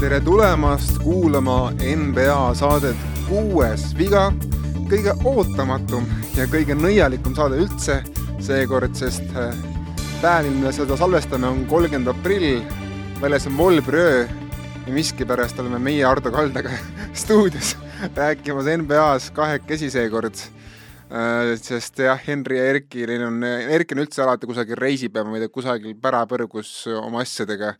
tere tulemast kuulama NBA saadet Kuues viga, kõige ootamatum ja kõige nõialikum saade üldse seekord, sest äh, päev, mil me seda salvestame, on kolmkümmend aprill, väljas on volbröö ja miskipärast oleme meie Ardo Kaldaga stuudios rääkimas NBA-s kahekesi seekord sest jah, Henri ja Erki, neil on, Erki on üldse alati kusagil reisib ja ma ei tea, kusagil pärapõrgus oma asjadega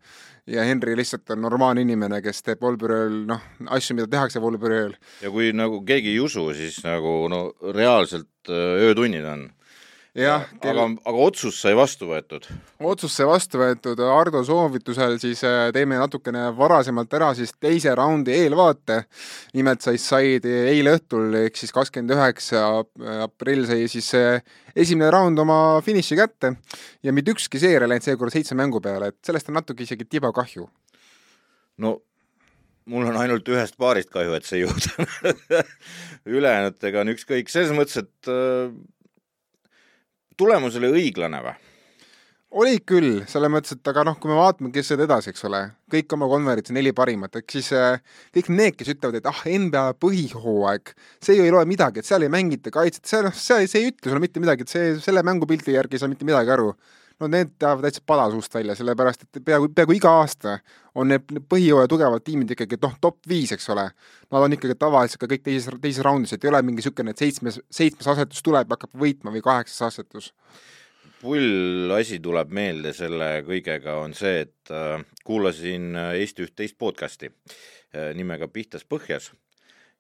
ja Henri lihtsalt on normaalne inimene, kes teeb voolbürool noh, asju, mida tehakse voolbürool. ja kui nagu keegi ei usu, siis nagu no reaalselt äh, öötunnid on jah kell... aga, aga otsus sai vastu võetud? otsus sai vastu võetud Ardo soovitusel, siis äh, teeme natukene varasemalt ära siis teise raundi eelvaate. nimelt sai, said eile õhtul ehk siis kakskümmend üheksa aprill sai siis äh, esimene raund oma finiši kätte ja mitte ükski seeria läinud seekord seitse mängu peale, et sellest on natuke isegi tiba kahju. no mul on ainult ühest paarist kahju, et see ei juhtunud ülejäänutega on ükskõik, selles mõttes, et äh, tulemus oli õiglane või? oli küll, selles mõttes, et aga noh, kui me vaatame, kes said edasi, eks ole, kõik oma konverentsi neli parimat, ehk siis äh, kõik need, kes ütlevad, et ah, NBA põhihooaeg, see ju ei loe midagi, et seal ei mängita kaitset, see noh, see, see ei ütle sulle mitte midagi, et see, selle mängupildi järgi ei saa mitte midagi aru. No need teavad täitsa pada suust välja, sellepärast et peaaegu, peaaegu iga aasta on need põhijooaja tugevad tiimid ikkagi noh, top viis, eks ole. Nad on ikkagi tavaliselt ka kõik teises, teises raundis, et ei ole mingi niisugune, et seitsmes, seitsmes asetus tuleb hakkab võitma või kaheksas asetus pull asi tuleb meelde selle kõigega, on see, et äh, kuulasin äh, Eesti üht teist podcast'i äh, nimega Pihtas põhjas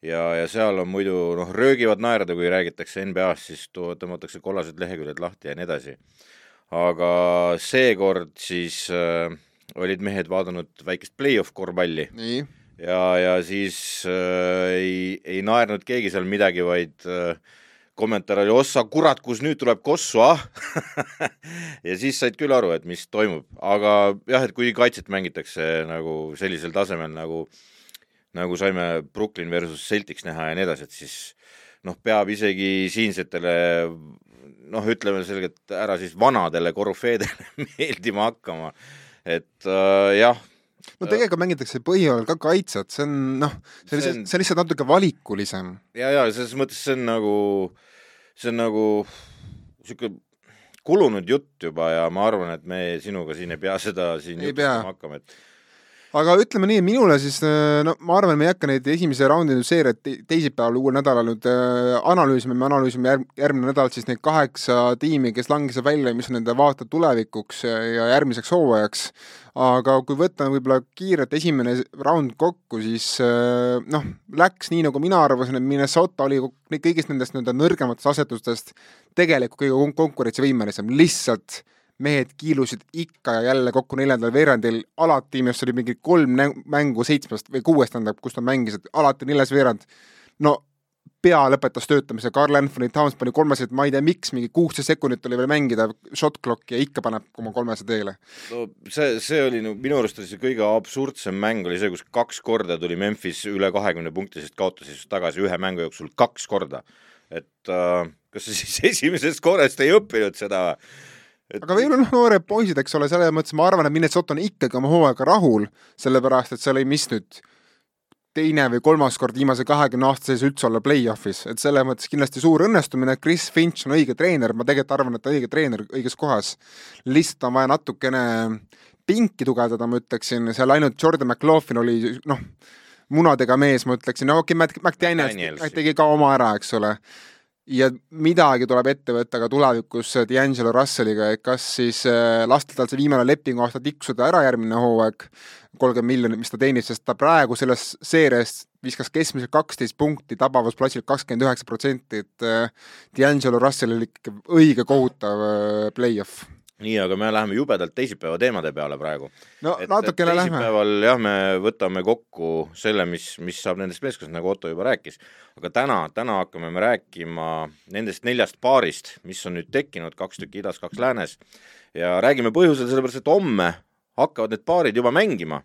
ja, ja seal on muidu noh, röögivad naerda, kui räägitakse NBA-st, siis tõmmatakse kollased leheküljed lahti ja nii edasi. Aga seekord siis äh, olid mehed vaadanud väikest play-off korvpalli. ja, ja siis äh, ei, ei naernud keegi seal midagi, vaid äh, kommentaar oli, ossa kurat, kus nüüd tuleb kossu, ah? Ja siis said küll aru, et mis toimub, aga jah, et kui kaitset mängitakse nagu sellisel tasemel nagu, nagu saime Brooklyn versus Celtics näha ja nii edasi, et siis noh, peab isegi siinsetele noh, ütleme selgelt ära siis vanadele korüfeedele meeldima hakkama. et äh, jah no tegelikult mängitakse põhialal ka kaitset, see on noh, see on lihtsalt, see on lihtsalt natuke valikulisem. ja, ja selles mõttes see on nagu, see on nagu sihuke kulunud jutt juba ja ma arvan, et me sinuga siin ei pea seda siin jutustama hakkama, et aga ütleme nii, minule siis, äh, no ma arvan, me ei hakka neid esimese raundi seeriat teisipäeval, uuel nädalal nüüd äh, analüüsima, me analüüsime järg, järgmine nädal siis neid kaheksa tiimi, kes langesid välja, mis on nende vaated tulevikuks ja järgmiseks hooajaks. aga kui võtta võib-olla kiirelt esimene raund kokku, siis äh, noh, läks nii, nagu mina arvasin, et Minnesota oli kõigist nendest nii-öelda nõrgematest asetustest tegelikult kõige konkurentsivõimelisem, lihtsalt mehed kiilusid ikka ja jälle kokku neljandal veerandil, alati minu arust oli mingi kolm mängu seitsmest või kuuest, tähendab, kus nad mängisid, alati neljas veerand. no pea lõpetas töötamise, Carl Anthony Towns pani kolmesed, ma ei tea, miks, mingi kuusteist sekundit oli veel mängida, shot clock ja ikka paneb oma kolmese teele. no see, see oli no minu arust oli see kõige absurdsem mäng oli see, kus kaks korda tuli Memphis üle kahekümne punkti, sest kaotas siis tagasi ühe mängu jooksul kaks korda. et äh, kas sa siis esimesest korrast ei õppinud seda et... aga veel noh, noored poisid, eks ole, selles mõttes ma arvan, et Minnesota on ikkagi oma hooaega rahul, sellepärast et seal ei mis nüüd teine või kolmas kord viimase kahekümne aasta sees üldse olla play-off'is, et selles mõttes kindlasti suur õnnestumine, Chris Finch on õige treener, ma tegelikult arvan, et ta on õige treener õiges kohas. lihtsalt on vaja natukene pinki tugevdada, ma ütleksin, seal ainult Jordan McLaughlin oli noh, munadega mees, ma ütleksin, no okei okay,, Matt McDaniels tegi ka oma ära, eks ole ja midagi tuleb ette võtta ka tulevikus D'Angelo Russelliga, et kas siis äh, lasta tal see viimane lepinguaasta tiksuda ära järgmine hooaeg, kolmkümmend miljonit, mis ta teenib, sest ta praegu selles seerias viskas keskmiselt kaksteist punkti, tabavusplatsil kakskümmend üheksa protsenti, et äh, D'Angelo Russellil ikka õige kohutav äh, play-off nii, aga me läheme jubedalt teisipäeva teemade peale praegu. no et, natukene lähme. teisipäeval jah, me võtame kokku selle, mis, mis saab nendest meeskondadest, nagu Otto juba rääkis, aga täna, täna hakkame me rääkima nendest neljast paarist, mis on nüüd tekkinud, kaks tükki idas, kaks läänes, ja räägime põhjusel sellepärast, et homme hakkavad need paarid juba mängima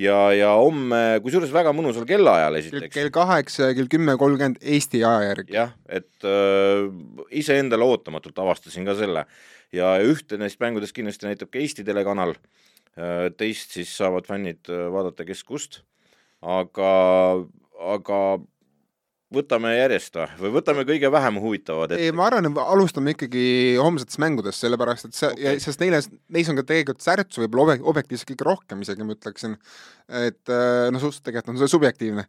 ja, ja homme, kusjuures väga mõnusal kellaajal esiteks. kell kaheksa ja kell kümme kolmkümmend Eesti aja järgi. jah, et äh, iseendale ootamatult avastasin ka selle ja ühte neist mängudest kindlasti näitab ka Eesti telekanal äh,, teist siis saavad fännid äh, vaadata kes kust, aga, aga võtame järjest või, võtame kõige vähem huvitavad ette? ei, ma arvan, et alustame ikkagi homsetest mängudest, sellepärast et see okay., sest neile, neis on ka tegelikult särtsu võib-olla objek-, objektiivselt kõige rohkem isegi ma ütleksin, et äh, no suhteliselt tegelikult on see subjektiivne,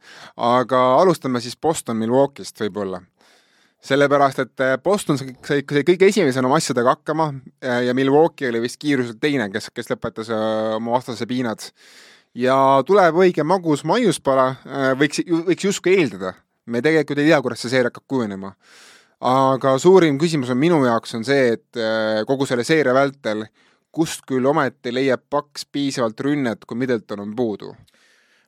aga alustame siis Boston Milwaukee'st võib-olla sellepärast, et äh, Boston sai, sai kõige esimesena oma asjadega hakkama äh, ja Milwaukee oli vist kiiruselt teine, kes, kes lõpetas oma vastase piinad. ja tuleb õige magus maiuspala, võiks, võiks justkui eeldada me tegelikult ei tea, kuidas see seeria hakkab kujunema. aga suurim küsimus on minu jaoks on see, et äh, kogu selle seeria vältel kust küll ometi leiab Paks piisavalt rünnet, kui Middleton on puudu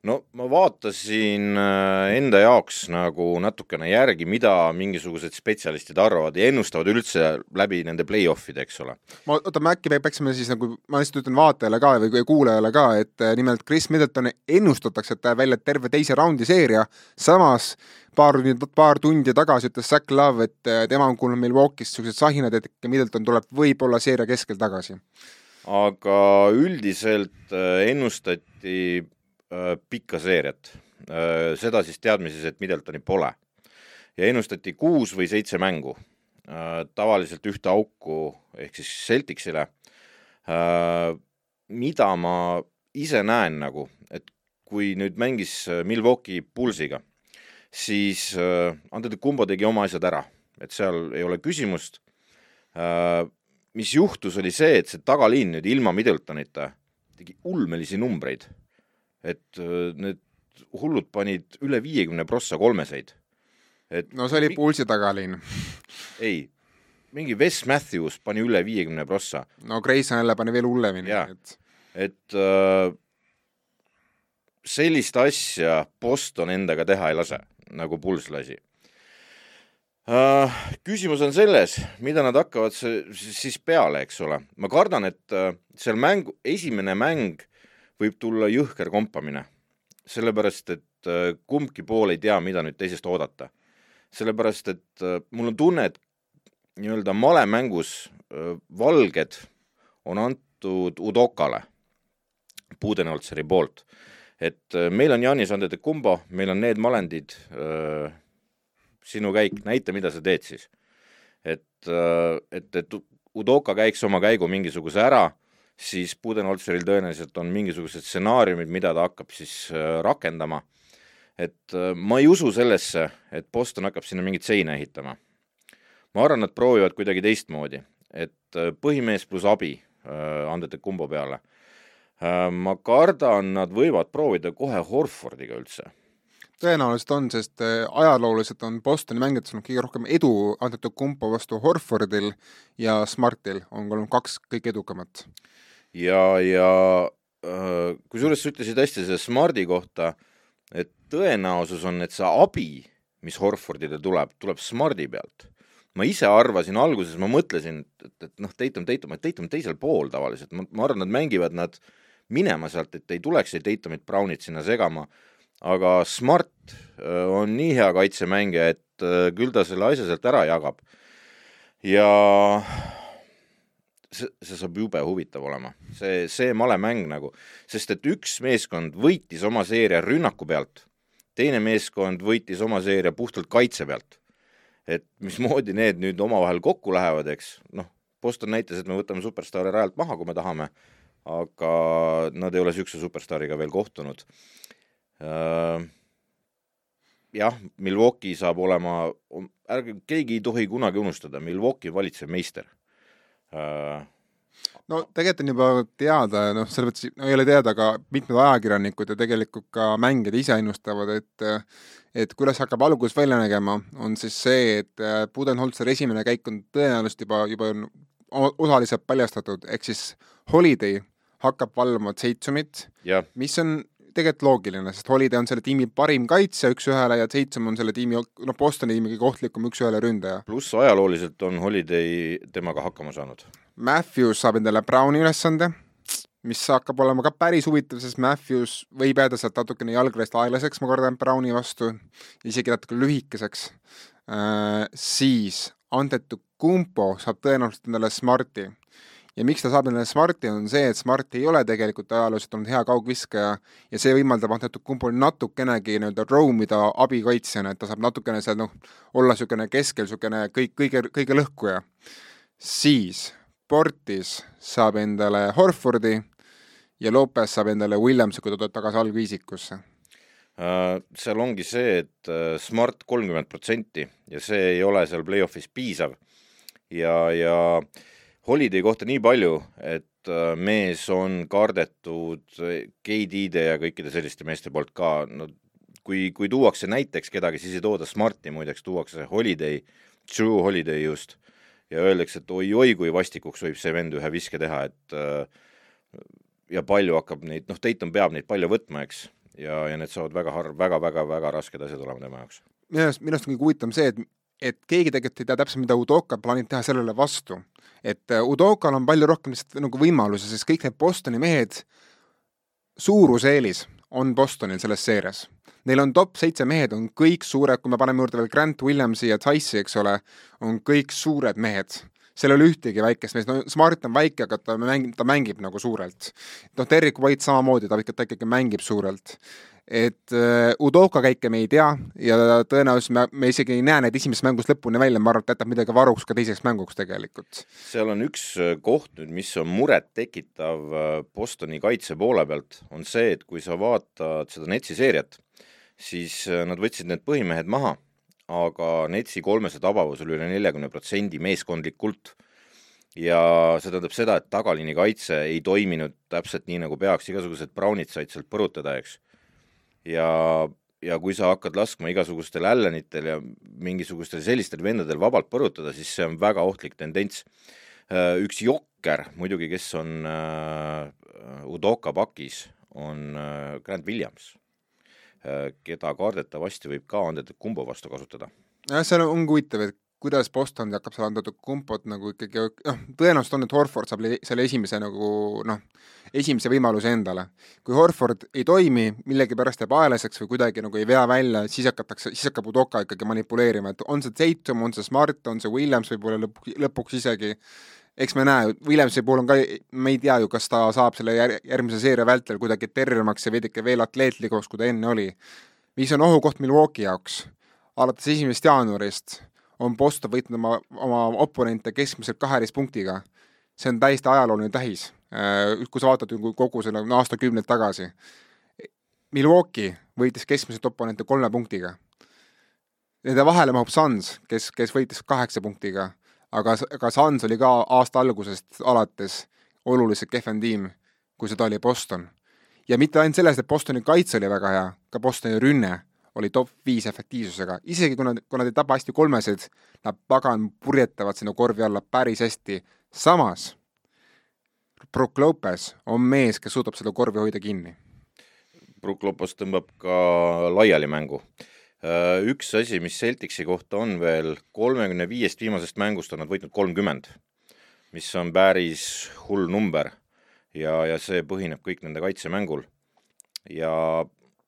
no ma vaatasin äh, enda jaoks nagu natukene järgi, mida mingisugused spetsialistid arvavad ja ennustavad üldse läbi nende play-off'ide, eks ole. ma, oota, me äkki peaksime siis nagu, ma lihtsalt ütlen vaatajale ka või kuulajale ka, et äh, nimelt Chris Middletoni ennustatakse, et ta jääb välja terve teise raundi seeria, samas paar paar tundi tagasi ütles Zack Love, et äh, tema on kuulnud Milwaukee'st niisugused sahinad, et Middleton tuleb võib-olla seeria keskel tagasi. aga üldiselt ennustati pikka seeriat, äh, seda siis teadmises, et Middletoni pole. ja ennustati kuus või seitse mängu, äh, tavaliselt ühte auku ehk siis Celticsile, mida ma ise näen nagu, et kui nüüd mängis Milwaukee Bullsiga, siis Antetokounmpo tegi oma asjad ära, et seal ei ole küsimust. mis juhtus, oli see, et see tagaliin nüüd ilma Middletonita tegi ulmelisi numbreid et äh, need hullud panid üle viiekümne prossa kolmeseid. et no see oli Pulsi tagaliin ei, mingi Wes Matthews pani üle viiekümne prossa. no Grayson jälle pani veel hullemini. et, et äh, sellist asja Boston endaga teha ei lase, nagu Puls lasi Uh, küsimus on selles, mida nad hakkavad siis peale, eks ole. ma kardan, et uh, seal mängu, esimene mäng võib tulla jõhker kompamine, sellepärast et äh, kumbki pool ei tea, mida nüüd teisest oodata. sellepärast, et äh, mul on tunne, et nii-öelda malemängus äh, valged on antud Udokale Budenholzeri poolt. et meil on Janis Antetokounmpo, meil on need malendid, sinu käik, näita, mida sa teed siis. et, et, et Udoka käiks oma käigu mingisuguse ära siis Budenholzeril tõenäoliselt on mingisugused stsenaariumid, mida ta hakkab siis äh, rakendama. et äh, ma ei usu sellesse, et Boston hakkab sinna mingit seina ehitama. ma arvan, nad proovivad kuidagi teistmoodi, et äh, põhimees pluss abi andete kumbo peale. ma kardan, nad võivad proovida kohe Horfordiga üldse tõenäoliselt on, sest ajalooliselt on Bostoni mängijatel olnud kõige rohkem edu Antetokounmpo vastu Horfordil ja Smartil on olnud kaks kõige edukamat ja, ja äh, kusjuures sa ütlesid hästi selle Smardi kohta, et tõenäosus on, et see abi, mis Horfordile tuleb, tuleb Smardi pealt. ma ise arvasin alguses, ma mõtlesin, et, et, et noh, Tatum, Tatum, et Tatum teisel pool tavaliselt, ma, ma arvan, nad mängivad nad minema sealt, et ei tuleks ei Tatumit, Brownit sinna segama, aga Smart äh, on nii hea kaitsemängija, et äh, küll ta selle asja sealt ära jagab. ja see, see saab jube huvitav olema, see, see malemäng nagu, sest et üks meeskond võitis oma seeria rünnaku pealt, teine meeskond võitis oma seeria puhtalt kaitse pealt. et mismoodi need nüüd omavahel kokku lähevad, eks, noh, Boston näitas, et me võtame superstaare rajalt maha, kui me tahame, aga nad ei ole niisuguse superstaariga veel kohtunud. Äh, jah, Milwaukee saab olema, ärge, keegi ei tohi kunagi unustada, Milwaukee valitsev meister no tegelikult on juba teada, noh, selles mõttes no, ei ole teada, aga mitmed ajakirjanikud ja tegelikult ka mängijad ise ennustavad, et et kuidas hakkab algus välja nägema, on siis see, et äh, Budenholzer esimene käik on tõenäoliselt juba, juba osaliselt paljastatud, ehk siis Holiday hakkab valvama Seitsumit, mis on tegelikult loogiline, sest Holiday on selle tiimi parim kaitsja üks-ühele ja Tatum on selle tiimi, noh, Bostoni tiimi kõige ohtlikum üks-ühele ründaja. pluss ajalooliselt on Holiday temaga hakkama saanud. Matthews saab endale Browni ülesande, mis hakkab olema ka päris huvitav, sest Matthews võib jääda sealt natukene jalgreast aeglaseks, ma kardan, Browni vastu, isegi natuke lühikeseks äh,, siis Antetokounmpo saab tõenäoliselt endale Smarti ja miks ta saab endale Smarti, on see, et Smart ei ole tegelikult ajalooliselt olnud hea kaugviskaja ja see võimaldab Antetokounmpol natukenegi nii-öelda roam ida abikaitsjana, et ta saab natukene seal noh, olla niisugune keskel, niisugune kõik, kõige, kõige lõhkuja. siis Portis saab endale Horfordi ja Lopez saab endale Williamsi, kui ta tuleb tagasi algviisikusse Uh, seal ongi see, et uh, Smart kolmkümmend protsenti ja see ei ole seal play-off'is piisav ja, ja Holiday kohta nii palju, et uh, mees on kardetud KD-de ja kõikide selliste meeste poolt ka, no kui, kui tuuakse näiteks kedagi, siis ei tooda Smarti, muideks tuuakse Holiday, True Holiday just, ja öeldakse, et oi-oi, kui vastikuks võib see vend ühe viske teha, et ja palju hakkab neid, noh, Dayton peab neid palju võtma, eks. Ja, ja need saavad väga harv väga, väga, väga rasked asjad olema tema jaoks. minu arust, minu arust on kõige huvitavam see, et, et keegi tegelikult ei tea täpselt, mida Udoka plaanib teha sellele vastu. et äh, Udokal on palju rohkem lihtsalt nagu võimalusi, sest kõik need Bostoni mehed, suuruseelis on Bostonil selles seerias. Neil on top seitse mehed, on kõik suured, kui me paneme juurde veel Grant Williamsi ja Tice'i, eks ole, on kõik suured mehed seal ei ole ühtegi väikest meest, no Smart on väike, aga ta mängib, ta mängib nagu suurelt. noh, Derek White samamoodi, ta ikka, ta ikkagi mängib suurelt. Et uh, Udoka käike me ei tea ja tõenäoliselt me, me isegi ei näe neid esimesest mängust lõpuni välja, ma arvan, et jätab midagi varuks ka teiseks mänguks tegelikult. seal on üks äh, koht nüüd, mis on murettekitav äh, Bostoni kaitse poole pealt, on see, et kui sa vaatad seda Netsi seeriat, siis nad võtsid need põhimehed maha aga Netsi kolmese tabavus oli üle neljakümne protsendi meeskondlikult ja see tähendab seda, et tagaliini kaitse ei toiminud täpselt nii, nagu peaks, igasugused Brownid said sealt põrutada, eks. Ja, ja kui sa hakkad laskma igasugustel Allenitel ja mingisugustel sellistel vendadel vabalt põrutada, siis see on väga ohtlik tendents. Äh, üks jokker muidugi, kes on äh, Udoka pakis, on äh, Grant Williams keda kardetavasti võib ka Antetokounmpo vastu kasutada. jah, see ongi huvitav, et kuidas Boston hakkab seal Antetokounmpot nagu ikkagi, noh, tõenäoliselt on, et Horford saab selle esimese nagu noh, esimese võimaluse endale. kui Horford ei toimi, millegipärast jääb aeglaseks või kuidagi nagu ei vea välja, siis hakatakse, siis hakkab Udoka ikkagi manipuleerima, et on see Tatum, on see Smart, on see Williams võib-olla lõpuks, lõpuks isegi, eks me näe, Williamsi puhul on ka, me ei tea ju, kas ta saab selle jär-, järgmise seeria vältel kuidagi tervemaks ja veidike veel atleetlikuks, kui ta enne oli. mis on ohukoht Milwaukee jaoks? alates esimesest jaanuarist on Boston võitnud oma, oma oponente keskmiselt kaheteist punktiga. see on täiesti ajalooline tähis, äh, kui sa vaatad kogu selle aastakümneid tagasi. Milwaukee võitis keskmiselt oponente kolme punktiga. Nende vahele mahub Suns, kes, kes võitis kaheksa punktiga aga, aga Suns oli ka aasta algusest alates oluliselt kehvem tiim, kui seda oli Boston. ja mitte ainult selles, et Bostoni kaitse oli väga hea, ka Bostoni rünne oli top viis efektiivsusega, isegi kui nad, kui nad ei taba hästi kolmesid, nad pagan purjetavad sinna korvi alla päris hästi. samas Brook Lopez on mees, kes suudab seda korvi hoida kinni. Brook Lopez tõmbab ka laiali mängu Äh, üks asi, mis Celticsi kohta on veel, kolmekümne viiest viimasest mängust on nad võitnud kolmkümmend, mis on päris hull number ja, ja see põhineb kõik nende kaitsemängul. ja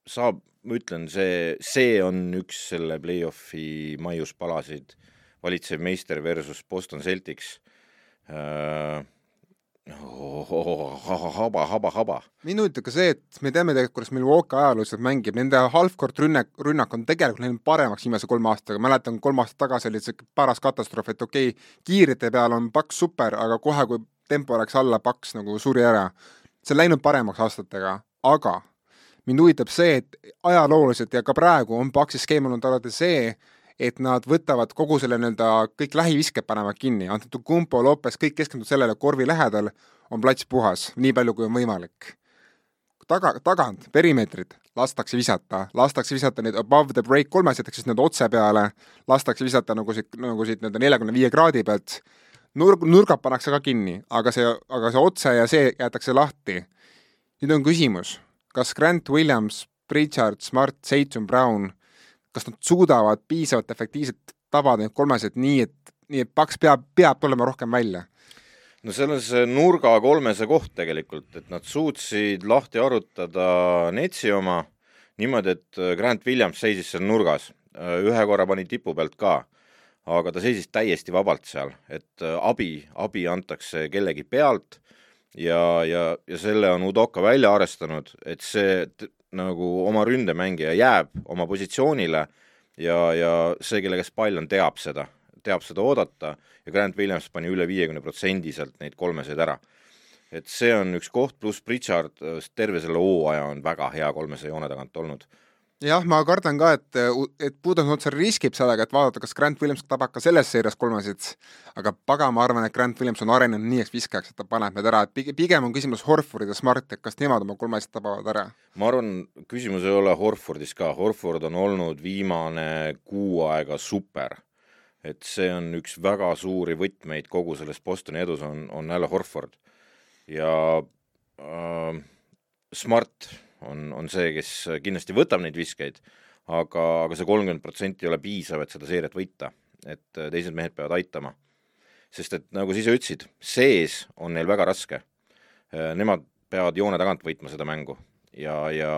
saab, ma ütlen, see, see on üks selle play-off'i maiuspalasid, valitsev meister versus Boston Celtics äh, haba, haba, haba. mind huvitab ka see, et me teame tegelikult, kuidas Milwaukee ajalooliselt mängib, nende half-court rünnak, rünnak on tegelikult läinud paremaks viimase kolme aastaga, mäletan, kolm aastat tagasi oli see paras katastroof, et okei okay,, kiirete peal on paks super, aga kohe, kui tempo läks alla, paks nagu suri ära. see on läinud paremaks aastatega, aga mind huvitab see, et ajalooliselt ja ka praegu on paksi skeem olnud alati see, et nad võtavad kogu selle nii-öelda, kõik lähivisked panevad kinni, Antetokounmpo, Lopez, kõik keskenduvad sellele, korvi lähedal on plats puhas, nii palju kui on võimalik. taga, tagant, perimeetrid, lastakse visata, lastakse visata neid above the break kolmes, ehk siis need otse peale, lastakse visata nagu siit, nagu siit nii-öelda neljakümne viie kraadi pealt, nurg, nurgad pannakse ka kinni, aga see, aga see otse ja see jäetakse lahti. nüüd on küsimus, kas Grant Williams, Pritchard, Smart, Seiton, Brown kas nad suudavad piisavalt efektiivselt tabada neid kolmesid nii, et, nii et paks peab, peab tulema rohkem välja? no seal on see nurga kolmese koht tegelikult, et nad suutsid lahti arutada Netsi oma niimoodi, et Grant Williams seisis seal nurgas, ühe korra pani tipu pealt ka, aga ta seisis täiesti vabalt seal, et abi, abi antakse kellegi pealt ja, ja, ja selle on Udoka välja arvestanud, et see nagu oma ründemängija jääb oma positsioonile ja, ja see, kelle käes pall on, teab seda, teab seda oodata ja Grant Williams pani üle viiekümne protsendi sealt neid kolmeseid ära. et see on üks koht, pluss Pritchard terve selle hooaja on väga hea kolmese joone tagant olnud jah, ma kardan ka, et, et Budenholzer riskib sellega, et vaadata, kas Grant Williams tabab ka selles seerias kolmesid, aga pagan, ma arvan, et Grant Williams on arenenud nii viskajaks, et ta paneb need ära, et pigem on küsimus Horfordid ja Smart, et kas nemad oma kolmesid tabavad ära. ma arvan, küsimus ei ole Horfordis ka, Horford on olnud viimane kuu aega super. et see on üks väga suuri võtmeid kogu selles Bostoni edus, on, on jälle Horford. ja äh, Smart on, on see, kes kindlasti võtab neid viskeid, aga, aga see kolmkümmend protsenti ei ole piisav, et seda seeriat võita, et äh, teised mehed peavad aitama. sest et nagu sa ise ütlesid, sees on neil väga raske. Äh, nemad peavad joone tagant võitma seda mängu ja, ja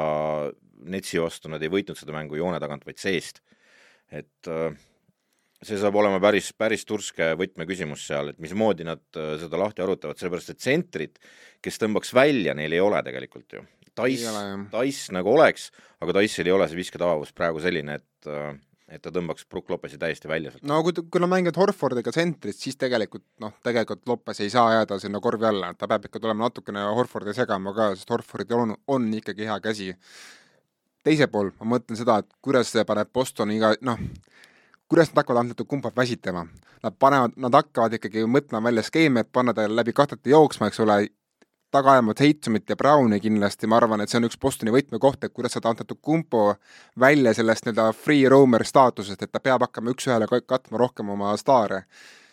Netsi vastu nad ei võitnud seda mängu joone tagant, vaid seest. et äh, see saab olema päris, päris turske võtmeküsimus seal, et mismoodi nad seda lahti arutavad, sellepärast et tsentrit, kes tõmbaks välja, neil ei ole tegelikult ju Dice, Dice nagu oleks, aga Dice'il ei ole see visketabavus praegu selline, et et ta tõmbaks Brook Lopesi täiesti välja sealt. no kui, kui nad mängivad Horfordiga tsentrit, siis tegelikult noh, tegelikult Lopes ei saa jääda sinna korvi alla, ta peab ikka tulema natukene Horfordi segama ka, sest Horfordil on, on ikkagi hea käsi. teisel pool ma mõtlen seda, et kuidas see paneb Bostoni iga noh, kuidas nad hakkavad antud kumba väsitama. Nad panevad, nad hakkavad ikkagi mõtlema välja skeeme, et panna ta läbi kahtete jooksma, eks ole, taga ajama Tatumit ja Browni kindlasti, ma arvan, et see on üks Bostoni võtmekoht, et kuidas saada Antetokounmpo välja sellest nii-öelda free roamer staatusest, et ta peab hakkama üks-ühele katma rohkem oma staare.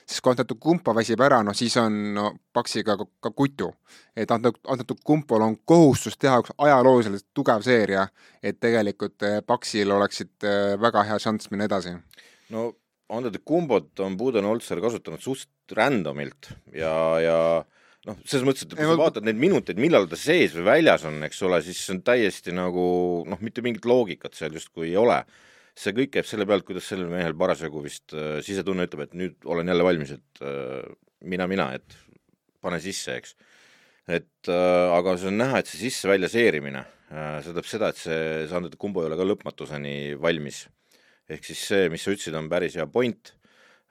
siis kui Antetokounmpo väsib ära, no siis on no, Paxiga ka, ka kutu. et Antetokounmpol on kohustus teha üks ajalooliselt tugev seeria, et tegelikult eh, Paxil oleksid eh, väga hea šanss minna edasi. no Antetokounmpot on Budenholzer kasutanud suht random'ilt ja, ja noh, selles mõttes, et kui sa vaatad neid minuteid, millal ta sees või väljas on, eks ole, siis see on täiesti nagu noh, mitte mingit loogikat seal justkui ei ole. see kõik käib selle pealt, kuidas sellel mehel parasjagu vist äh, sisetunne ütleb, et nüüd olen jälle valmis, et äh, mina, mina, et pane sisse, eks. et äh, aga see on näha, et see sisse-välja seerimine äh,, see tähendab seda, et see, see Andrei Kumbo ei ole ka lõpmatuseni valmis. ehk siis see, mis sa ütlesid, on päris hea point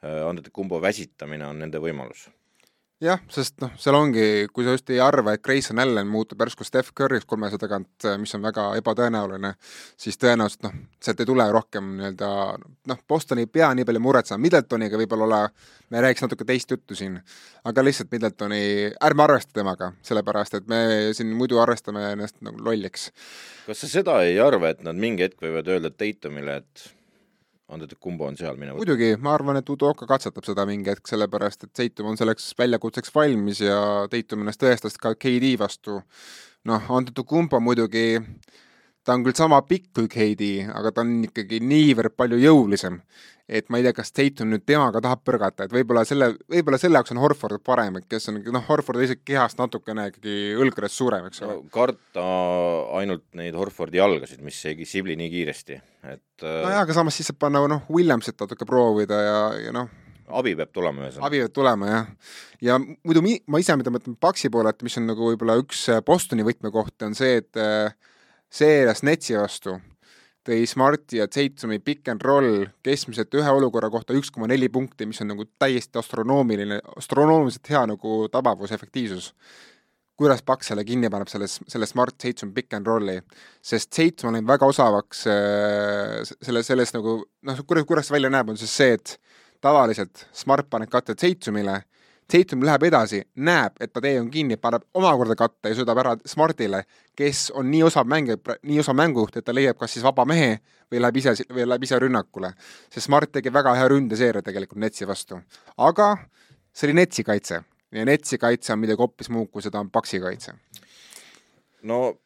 äh,, Andrei Kumbo väsitamine on nende võimalus jah, sest noh, seal ongi, kui sa just ei arva, et Grayson Allan muutub järsku Steph Curry'ks kolmesaja tagant, mis on väga ebatõenäoline, siis tõenäoliselt noh, sealt ei tule rohkem nii-öelda noh, Boston ei pea nii palju muretsema, Middletoniga võib-olla olla, me räägiks natuke teist juttu siin, aga lihtsalt Middletoni, ärme arvesta temaga, sellepärast et me siin muidu arvestame ennast nagu lolliks. kas sa seda ei arva, et nad mingi hetk võivad öelda Tatumile, et Antetokounmpo on seal minemas? muidugi, ma arvan, et Udoka katsetab seda mingi hetk, sellepärast et Seitum on selleks väljakutseks valmis ja Teitum ennast tõestas ka KD vastu. noh, Antetokounmpo muidugi, ta on küll sama pikk kui KD, aga ta on ikkagi niivõrd palju jõulisem et ma ei tea, kas Tatum nüüd temaga tahab põrgata, et võib-olla selle, võib-olla selle jaoks on Horford parem, et kes on, noh, Horford isegi kehast natukene ikkagi õlgades suurem, eks ole no,. karta ainult neid Horfordi jalgasid, mis ei sibli nii kiiresti, et nojah, aga samas siis saab panna noh, Williamsit natuke proovida ja, ja noh, abi peab tulema ühesõnaga. abi peab tulema, jah. ja muidu mi-, ma ise, mida mõtlen Paxi poole, et mis on nagu võib-olla üks Bostoni võtmekohti, on see, et äh, seerias Netsi vastu tõi Smarti ja Tatumi pick and roll keskmiselt ühe olukorra kohta üks koma neli punkti, mis on nagu täiesti astronoomiline, astronoomiliselt hea nagu tabavus, efektiivsus. kuidas Paks selle kinni paneb, selles, selle Smart Tatum pick and rolli, sest Tatum on läinud väga osavaks äh, selle, selles nagu noh, kuidas, kuidas see välja näeb, on siis see, et tavaliselt Smart paneb katte Tatumile Tatum läheb edasi, näeb, et ta tee on kinni, paneb omakorda katte ja söödab ära Smartile, kes on nii osav mängija, nii osav mängujuht, et ta leiab kas siis vaba mehe või läheb ise, või läheb ise rünnakule. see Smart tegi väga hea ründeseeria tegelikult Netsi vastu. aga see oli Netsi kaitse ja Netsi kaitse on midagi hoopis muud, kui seda on Paksi kaitse. no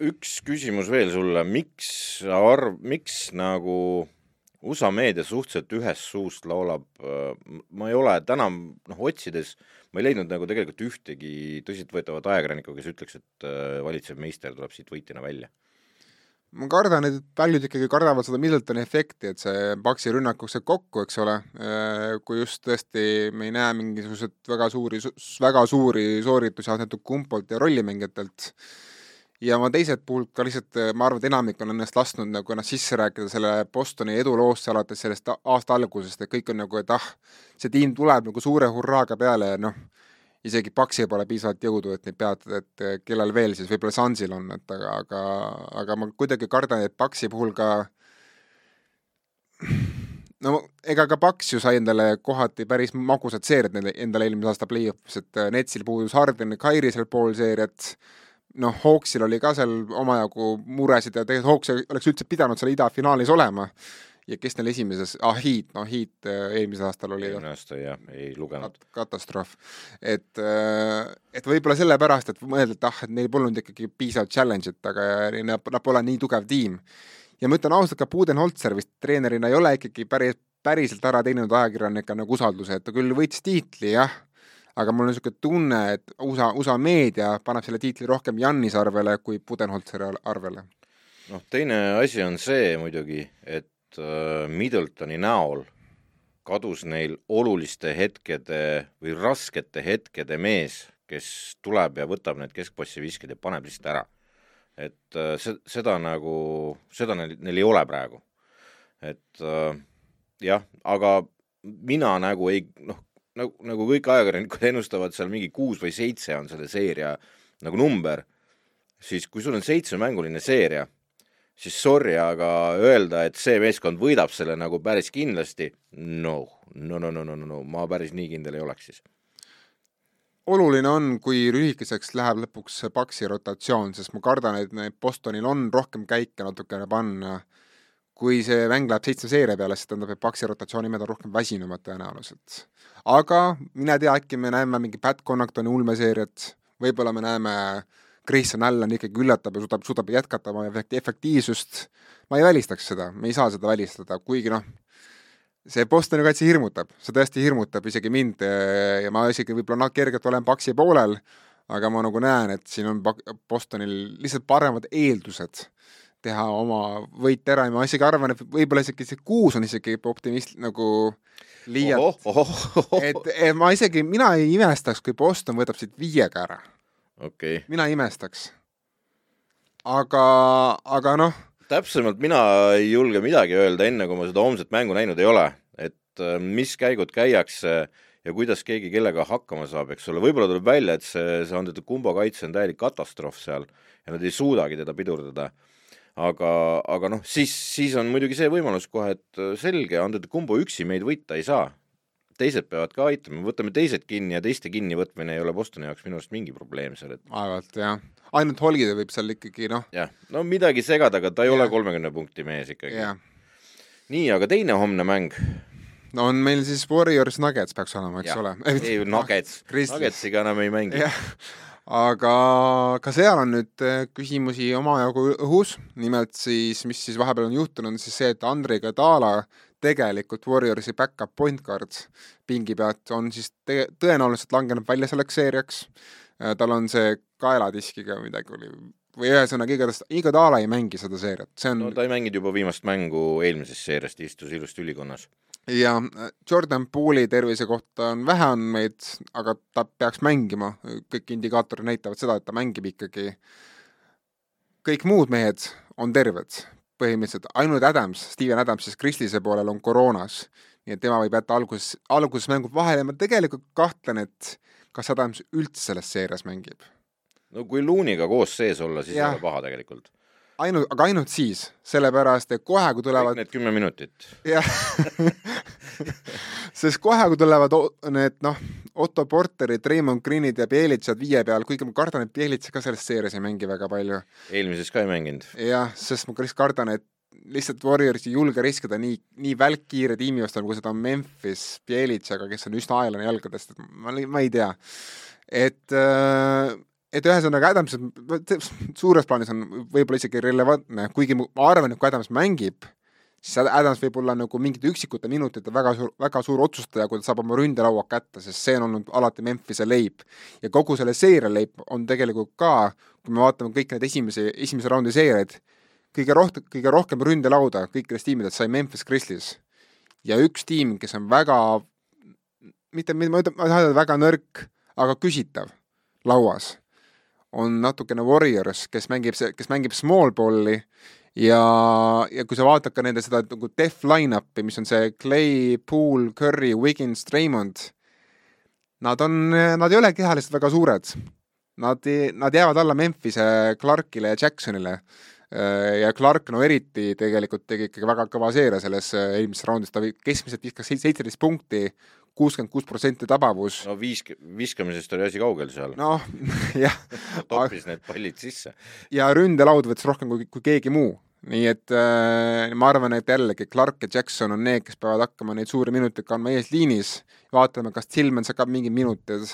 üks küsimus veel sulle, miks sa arv-, miks nagu USA meedia suhteliselt ühest suust laulab, ma ei ole täna noh, otsides ma ei leidnud nagu tegelikult ühtegi tõsiseltvõetavat ajakirjanikku, kes ütleks, et valitsev meister tuleb siit võitjana välja ma kardan, et paljud ikkagi kardavad seda Middletoni efekti, et see Paksi rünnak jookseb kokku, eks ole, kui just tõesti me ei näe mingisuguseid väga suuri, väga suuri sooritusi antud kumpolt ja rollimängijatelt. Ja ma teiselt poolt ka lihtsalt, ma arvan, et enamik on ennast lasknud nagu ennast sisse rääkida selle Bostoni eduloosse alates sellest aasta algusest, et kõik on nagu, et ah, see tiim tuleb nagu suure hurraaga peale ja noh, isegi Paksil pole piisavalt jõudu, et neid peatada, et eh, kellel veel siis, võib-olla Sansil on, et aga, aga, aga ma kuidagi kardan, et Paksi puhul ka no ega ka Paks ju sai endale kohati päris magusad seeriad endale eelmise aasta play-off'is, et eh, Netsil puudus Harden Kairi seal pool seeriat, noh, Hawksil oli ka seal omajagu muresid ja tegelikult Hawks oleks üldse pidanud seal idafinaalis olema ja kes neil esimeses, ah Heat, no Heat äh, eelmisel aastal oli eelmine aasta jah, ei lugenud. katastroof. et, äh, et võib-olla sellepärast, et mõelda, et ah, et neil polnud ikkagi piisavalt challenge'it, aga nad, nad pole nii tugev tiim. ja ma ütlen ausalt, ka Budenholzer vist treenerina ei ole ikkagi päris, päriselt ära teeninud ajakirjanikega nagu usalduse, et ta küll võitis tiitli, jah, aga mul on niisugune tunne, et USA, USA meedia paneb selle tiitli rohkem Jannis arvele kui Budenholzeri arvele. noh, teine asi on see muidugi, et Äh, Middletoni näol kadus neil oluliste hetkede või raskete hetkede mees, kes tuleb ja võtab need keskpassi visked ja paneb lihtsalt ära. et äh, se-, seda nagu, seda neil, neil ei ole praegu. et äh, jah, aga mina nagu ei noh, nagu, nagu kõik ajakirjanikud ennustavad, seal mingi kuus või seitse on selle seeria nagu number, siis kui sul on seitsmemänguline seeria siis sorry, aga öelda, et see meeskond võidab selle nagu päris kindlasti, no, no, no, no, no, no, no, ma päris nii kindel ei oleks siis. oluline on, kui lühikeseks läheb lõpuks Paxi rotatsioon, sest ma kardan, et Bostonil on rohkem käike natukene panna. Kui see mäng läheb seitsme seeria peale, siis tähendab, et Paxi rotatsioonimehed on rohkem väsinumad tõenäoliselt. aga mine tea, äkki me näeme mingi Pat Connachtoni ulmeseeriat, võib-olla me näeme Grayson Allan ikkagi üllatab ja suudab, suudab jätkata oma efektiivsust, ma ei välistaks seda, me ei saa seda välistada, kuigi noh, see Bostoni kaitse hirmutab, see tõesti hirmutab isegi mind ja ma isegi võib-olla kergelt olen Paksi poolel, aga ma nagu näen, et siin on Bostonil lihtsalt paremad eeldused teha oma võit ära ja ma isegi arvan, et võib-olla isegi see kuus on isegi optimist nagu liialt, et, et ma isegi, mina ei imestaks, kui Boston võtab siit viiega ära. Okay.. mina imestaks. aga, aga noh. täpsemalt mina ei julge midagi öelda, enne kui ma seda homset mängu näinud ei ole, et äh, mis käigud käiakse ja kuidas keegi kellega hakkama saab, eks ole, võib-olla tuleb välja, et see, see Antetokumbo kaitse on täielik katastroof seal. Ja nad ei suudagi teda pidurdada. Aga, aga noh, siis, siis on muidugi see võimalus kohe, et äh, selge, Antetokumbo üksi meid võita ei saa teised peavad ka aitama, võtame teised kinni ja teiste kinnivõtmine ei ole Bostoni jaoks minu arust mingi probleem seal, et aeg-ajalt jah, ainult Holgide võib seal ikkagi noh jah, no midagi segada, aga ta ei ja. ole kolmekümne punkti mees ikkagi. nii, aga teine homne mäng? no on meil siis Warriors Nuggets peaks olema, eks ja. ole? ei, Nuggets Nuggetsiga enam ei mängi. Aga ka seal on nüüd äh, küsimusi omajagu õhus, nimelt siis, mis siis vahepeal on juhtunud, on siis see, et Andrei Kadala tegelikult Warriorsi back-up point guard pingi pealt on siis te-, tõenäoliselt langenud välja selleks seeriaks, äh, tal on see kaeladiskiga midagi oli, või ühesõnaga igatahes, Iguodala ei mängi seda seeriat, see on no ta ei mänginud juba viimast mängu eelmisest seeriast, istus ilusti ülikonnas. Ja äh, Jordan Poole'i tervise kohta on vähe andmeid, aga ta peaks mängima, kõik indikaatorid näitavad seda, et ta mängib ikkagi. kõik muud mehed on terved, põhimõtteliselt ainult Adams, Steven Adams siis Kristlise poolel on koroonas. nii et tema võib jätta alguses, alguses mängud vahele ja ma tegelikult kahtlen, et kas Adams üldse selles seerias mängib. no kui Looniga koos sees olla, siis ei ole paha tegelikult ainult, aga ainult siis, sellepärast et kohe, kui tulevad kõik need kümme minutit. jah sest kohe, kui tulevad need noh, Otto Porterid, Raymond Greenid ja Bielitsad viie peal, kuigi ma kardan, et Bielitsa ka selles seerias ei mängi väga palju. eelmises ka ei mänginud. jah, sest ma kardan, et lihtsalt Warriors ei julge riskida nii, nii välkkiire tiimi vastu, nagu seda on Memphis Bielitsaga, kes on üsna aeglane jalgadest, et ma, ma ei tea. et äh, et ühesõnaga Adams suures plaanis on võib-olla isegi relevantne, kuigi ma arvan, et kui Adams mängib, siis Adams võib olla nagu mingite üksikute minutite väga suur, väga suur otsustaja, kui ta saab oma ründelaua kätte, sest see on olnud alati Memphise leib. ja kogu selle seeria leib on tegelikult ka, kui me vaatame kõik need esimese, esimese raundi seeriaid, kõige rohkem, kõige rohkem ründelauda kõikidest tiimidest sai Memphis Grizzlies. ja üks tiim, kes on väga, mitte, ma ütlen, ma ei taha öelda väga nõrk, aga küsitav lauas, on natukene Warriors, kes mängib, kes mängib small ball'i ja, ja kui sa vaatad ka nende seda nagu def line-up'i, mis on see Clay, Poole, Curry, Wiggins, Raymond, nad on, nad ei ole kehaliselt väga suured. Nad, nad jäävad alla Memphise, Clarkile ja Jacksonile Äh, ja Clark no eriti tegelikult tegi ikkagi väga kõva seeria selles äh, eelmises raundis, ta keskmiselt viskas seitseteist punkti, kuuskümmend kuus protsenti tabavus. no viisk-, viskamisest oli asi kaugel seal. noh, jah. toppis need pallid sisse. ja ründelaud võttis rohkem kui, kui keegi muu. nii et äh, ma arvan, et jällegi Clark ja Jackson on need, kes peavad hakkama neid suuri minuteid kandma eesliinis, vaatame, kas Tillman saab mingid minutid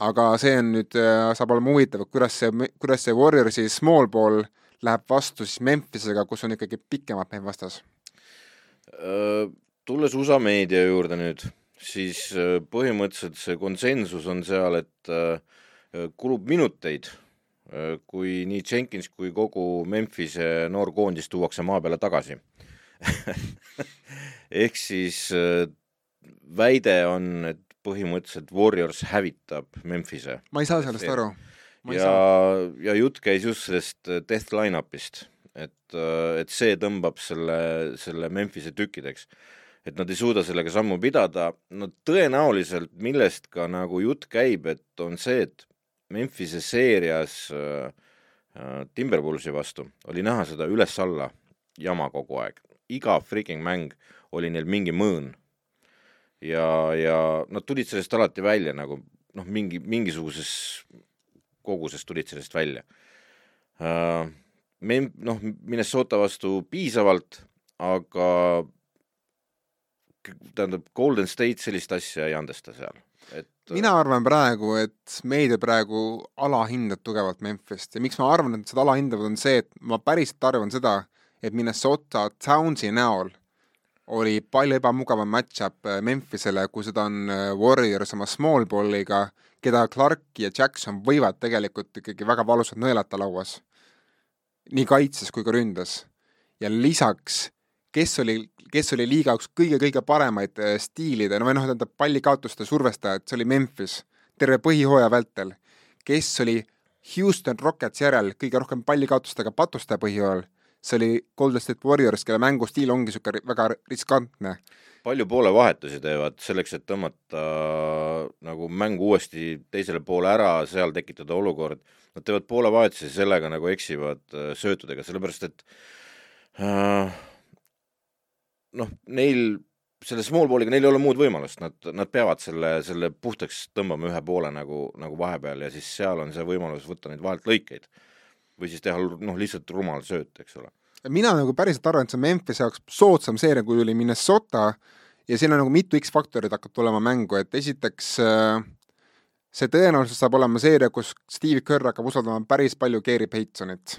aga see on nüüd, äh, saab olema huvitav, kuidas see, kuidas see Warriorsi small ball läheb vastu siis Memphisega, kus on ikkagi pikemalt meil vastas? tulles USA meedia juurde nüüd, siis põhimõtteliselt see konsensus on seal, et kulub minuteid, kui nii Jenkins kui kogu Memphise noorkoondis tuuakse maa peale tagasi ehk siis väide on, et põhimõtteliselt Warriors hävitab Memphise. ma ei saa sellest aru ja, ja jutt käis just sellest äh, death line-up'ist, et, äh, et see tõmbab selle, selle Memphise tükkideks. Et nad ei suuda sellega sammu pidada, no tõenäoliselt millest ka nagu jutt käib, et on see, et Memphise seerias äh, äh Timberwolvesi vastu oli näha seda üles-alla jama kogu aeg, iga freaking mäng oli neil mingi mõõn. ja, ja nad tulid sellest alati välja nagu noh, mingi, mingisuguses koguses tulid sellest välja uh,. me noh, Minnesota vastu piisavalt, aga tähendab, Golden State sellist asja ei andesta seal, et mina arvan praegu, et meedia praegu alahindab tugevalt Memphist ja miks ma arvan, et seda alahindavad, on see, et ma päriselt arvan seda, et Minnesota Townsi näol oli palju ebamugavam match-up Memphisele, kui seda on Warriors oma small ball'iga keda Clark ja Jackson võivad tegelikult ikkagi väga valusalt nõelata lauas. nii kaitses kui ka ründas. ja lisaks, kes oli, kes oli liiga üks kõige-kõige paremaid äh, stiilide, no või noh, tähendab pallikaotuste survestajad, see oli Memphis terve põhihooaja vältel. kes oli Houston Rockets järel kõige rohkem pallikaotustega patustaja põhijooajal, see oli Golden State Warriors, kelle mängustiil ongi niisugune väga riskantne palju poolevahetusi teevad selleks, et tõmmata nagu mängu uuesti teisele poole ära, seal tekitada olukord. Nad teevad poolevahetusi, sellega nagu eksivad äh, söötudega, sellepärast et äh, noh, neil selle small ball'iga neil ei ole muud võimalust, nad, nad peavad selle, selle puhtaks tõmbama ühe poole nagu, nagu vahepeal ja siis seal on see võimalus võtta neid vahelt lõikeid. või siis teha noh, lihtsalt rumal sööt, eks ole mina nagu päriselt arvan, et see on Memphis jaoks soodsam seeria, kui oli Minnesota ja siin on nagu mitu X-faktorit hakkab tulema mängu, et esiteks äh, see tõenäoliselt saab olema seeria, kus Steve Kerr hakkab usaldama päris palju Gary Paytonit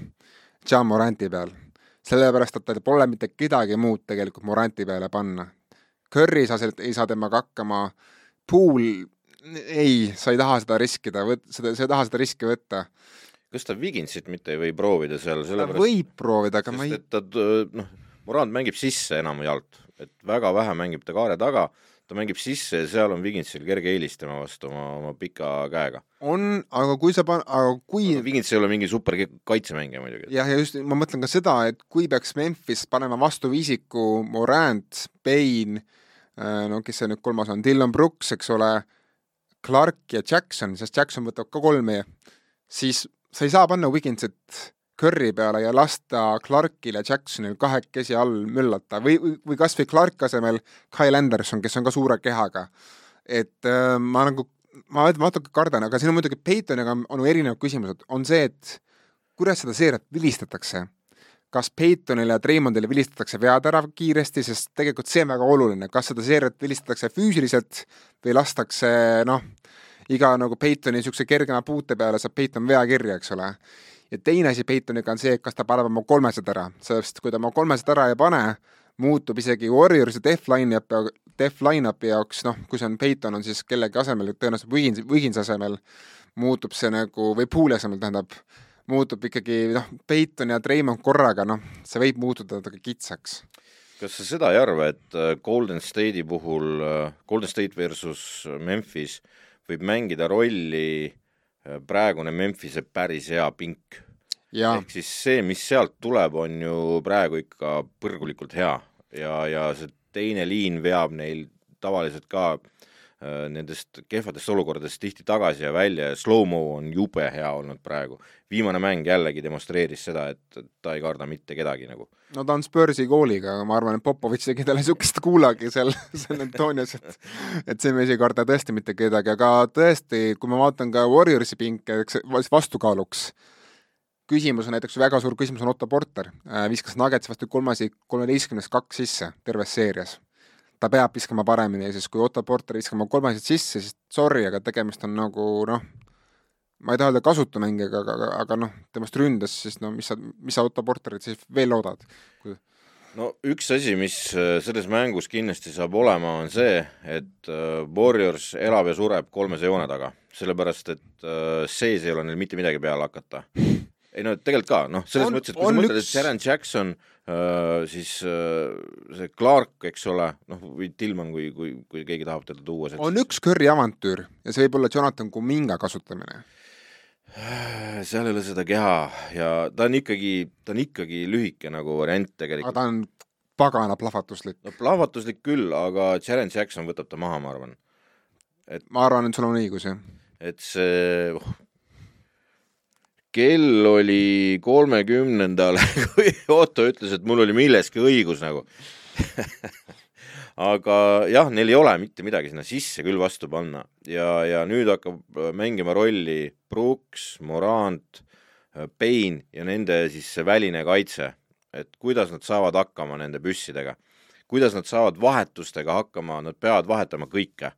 John Moranti peal. Sellepärast, et tal pole mitte kedagi muud tegelikult Moranti peale panna. Curry ei saa, ei saa temaga hakkama, Pool, ei, sa ei taha seda riskida, seda, sa ei taha seda riski võtta. Kas ta Viginsit mitte ei või proovida seal, sellepärast ta võib proovida, aga ma ei ta noh, Morand mängib sisse enamjaolt, et väga vähe mängib ta kaare taga, ta mängib sisse ja seal on Vigintsil kerge eelis tema vastu oma, oma pika käega. on, aga kui sa pan-, aga kui no, Vigins ei ole mingi super kaitsemängija muidugi. jah, ja just, ma mõtlen ka seda, et kui peaks Memphis panema vastu viisiku Morant, Payne, äh, no kes see nüüd kolmas on, Dylan Brooks, eks ole, Clark ja Jackson, sest Jackson võtab ka kolme, siis sa ei saa panna Wigginsit Curry peale ja lasta Clarkil ja Jacksonil kahekesi all möllata või, või, kas või Clark asemel Kyle Anderson, kes on ka suure kehaga. et äh, ma nagu, ma natuke kardan, aga siin on muidugi Peytoniga on, on erinevad küsimused, on see, et kuidas seda seeriat vilistatakse kas Peytonile ja Treimondile vilistatakse vead ära kiiresti, sest tegelikult see on väga oluline, kas seda seeriat vilistatakse füüsiliselt või lastakse noh, iga nagu Peitoni niisuguse kergema puute peale saab Peiton vea kirja, eks ole. Ja teine asi Peitoniga on see, kas ta paneb oma kolmesed ära, sellepärast kui ta oma kolmesed ära ei pane, muutub isegi Warriorsi def line-up'i, def line-up'i jaoks, noh, kui see on Peyton, on siis kellegi asemel, tõenäoliselt Wigins, Wigins asemel, muutub see nagu, või Pool'i asemel tähendab, muutub ikkagi noh, Peyton ja Treimond korraga, noh, see võib muutuda natuke kitsaks. Kas sa seda ei arva, et äh, Golden State'i puhul, äh, Golden State versus Memphis võib mängida rolli praegune Memphise päris hea pink? ehk siis see, mis sealt tuleb, on ju praegu ikka põrgulikult hea ja, ja see teine liin veab neil tavaliselt ka äh, nendest kehvadest olukordadest tihti tagasi ja välja ja slow-mo on jube hea olnud praegu. viimane mäng jällegi demonstreeris seda, et ta ei karda mitte kedagi nagu. no ta on Spursi kooliga, aga ma arvan, et Popovitš tegi talle niisugust kuulagi seal San Antonios, et et see mees ei karda tõesti mitte kedagi, aga tõesti, kui ma vaatan ka Warriorsi pinke, eks vastukaaluks, küsimus on näiteks, väga suur küsimus on Otto Porter, äh, viskas Nuggets vastu kolmasi, kolmeteistkümnest kaks sisse terves seerias. Ta peab viskama paremini, sest kui Otto Porter viskama kolmased sisse, siis sorry, aga tegemist on nagu noh, ma ei taha öelda kasutu mängijaga, aga, aga, aga noh, temast ründas, siis no mis sa, mis sa Otto Porterit siis veel loodad kui...? no üks asi, mis äh, selles mängus kindlasti saab olema, on see, et äh, Warriors elab ja sureb kolmese joone taga, sellepärast et sees ei ole neil mitte midagi peale hakata ei no tegelikult ka, noh, selles on, mõttes, et kui sa mõtled et Sharon Jackson äh,, siis äh, see Clark, eks ole, noh, või Tillman, kui, kui, kui keegi tahab teda tuua. on üks Curry avantüür ja see võib olla Jonathan Kuminga kasutamine. seal ei ole seda keha ja ta on ikkagi, ta on ikkagi lühike nagu variant tegelikult. aga ta on pagana plahvatuslik. no plahvatuslik küll, aga Sharon Jackson võtab ta maha, ma arvan. et ma arvan, et sul on õigus, jah. et see oh, kell oli kolmekümnendal, kui Otto ütles, et mul oli milleski õigus nagu. Aga jah, neil ei ole mitte midagi sinna sisse küll vastu panna. Ja, ja nüüd hakkab äh, mängima rolli Brooks, Morant, äh, Payne ja nende siis see väline kaitse, et kuidas nad saavad hakkama nende püssidega, kuidas nad saavad vahetustega hakkama, nad peavad vahetama kõike,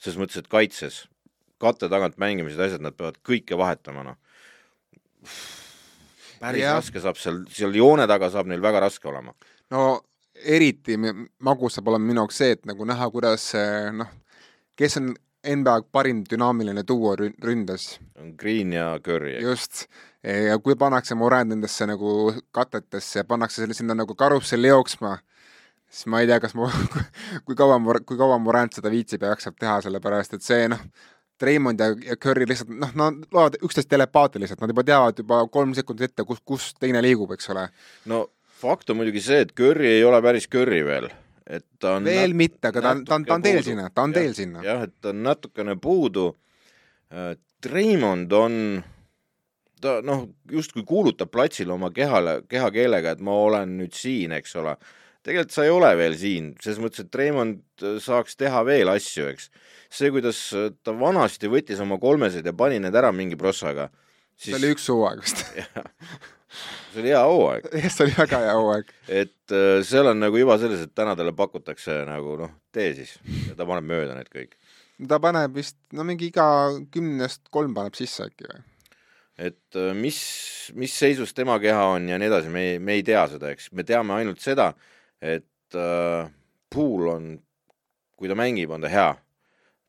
selles mõttes, et kaitses, katte tagant mängimised, asjad, nad peavad kõike vahetama, noh päris ja. raske saab seal, seal joone taga saab neil väga raske olema. no eriti magus saab olema minu jaoks see, et nagu näha, kuidas noh, kes on NBA parim dünaamiline duo ründas. Green ja Curry. just, ja kui pannakse Morand nendesse nagu katetesse, pannakse selle sinna nagu karusselli jooksma, siis ma ei tea, kas ma, kui kaua, kui kaua Morand seda viitsib ja jaksab teha, sellepärast et see noh, Raymond ja, ja Curry lihtsalt noh, nad loevad üksteist telepaatiliselt, nad juba teavad juba kolm sekundit ette, kus, kus teine liigub, eks ole. no fakt on muidugi see, et Curry ei ole päris Curry veel, et ta on veel mitte, aga ta on, ta on, ta on teel sinna, ta on teel sinna. jah, et ta on natukene puudu. Äh, Raymond on, ta noh, justkui kuulutab platsil oma kehale, kehakeelega, et ma olen nüüd siin, eks ole tegelikult sa ei ole veel siin, selles mõttes, et Raymond äh, saaks teha veel asju, eks. see, kuidas äh, ta vanasti võttis oma kolmesed ja pani need ära mingi prossaga, siis see oli üks hooaeg vist see oli hea hooaeg. jah, see oli väga hea hooaeg. et äh, seal on nagu iva selles, et täna talle pakutakse nagu noh, tee siis ja ta paneb mööda need kõik. ta paneb vist, no mingi iga kümnest kolm paneb sisse äkki või? et mis, mis seisus tema keha on ja nii edasi, me ei, me ei tea seda, eks, me teame ainult seda, et äh, Pool on, kui ta mängib, on ta hea.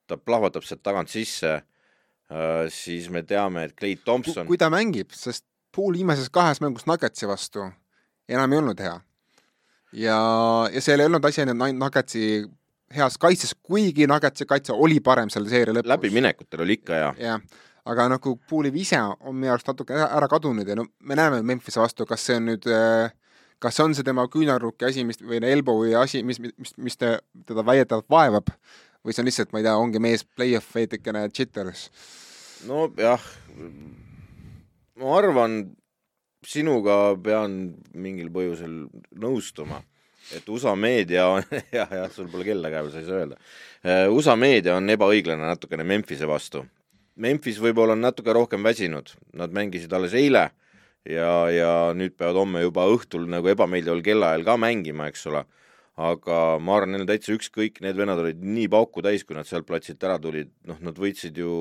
ta plahvatab sealt tagant sisse äh,, siis me teame, et Clay Thompson kui ta mängib, sest Pool viimases kahes mängus Nuggetsi vastu enam ei olnud hea. ja, ja seal ei olnud asi ainult Nuggetsi heas kaitses, kuigi Nuggetsi kaitse oli parem selle seeria lõpus. läbiminekutel oli ikka hea. jah, aga nagu Pooli vise on minu arust natuke ära kadunud ja no me näeme Memphise vastu, kas see on nüüd äh, kas on see tema küünarnuki asi, mis või elbow või asi, mis, mis, mis te, teda väidetavalt vaevab või see on lihtsalt, ma ei tea, ongi mees play-off veidikene jitters? nojah, ma arvan, sinuga pean mingil põhjusel nõustuma, et USA meedia on jah, jah, sul pole kella käe peal, sa ei saa öelda. Äh, USA meedia on ebaõiglane natukene Memphise vastu. Memphis võib-olla on natuke rohkem väsinud, nad mängisid alles eile ja, ja nüüd peavad homme juba õhtul nagu ebameeldival kellaajal ka mängima, eks ole. aga ma arvan, neil on täitsa ükskõik, need vennad olid nii pauku täis, kui nad sealt platsilt ära tulid, noh, nad võitsid ju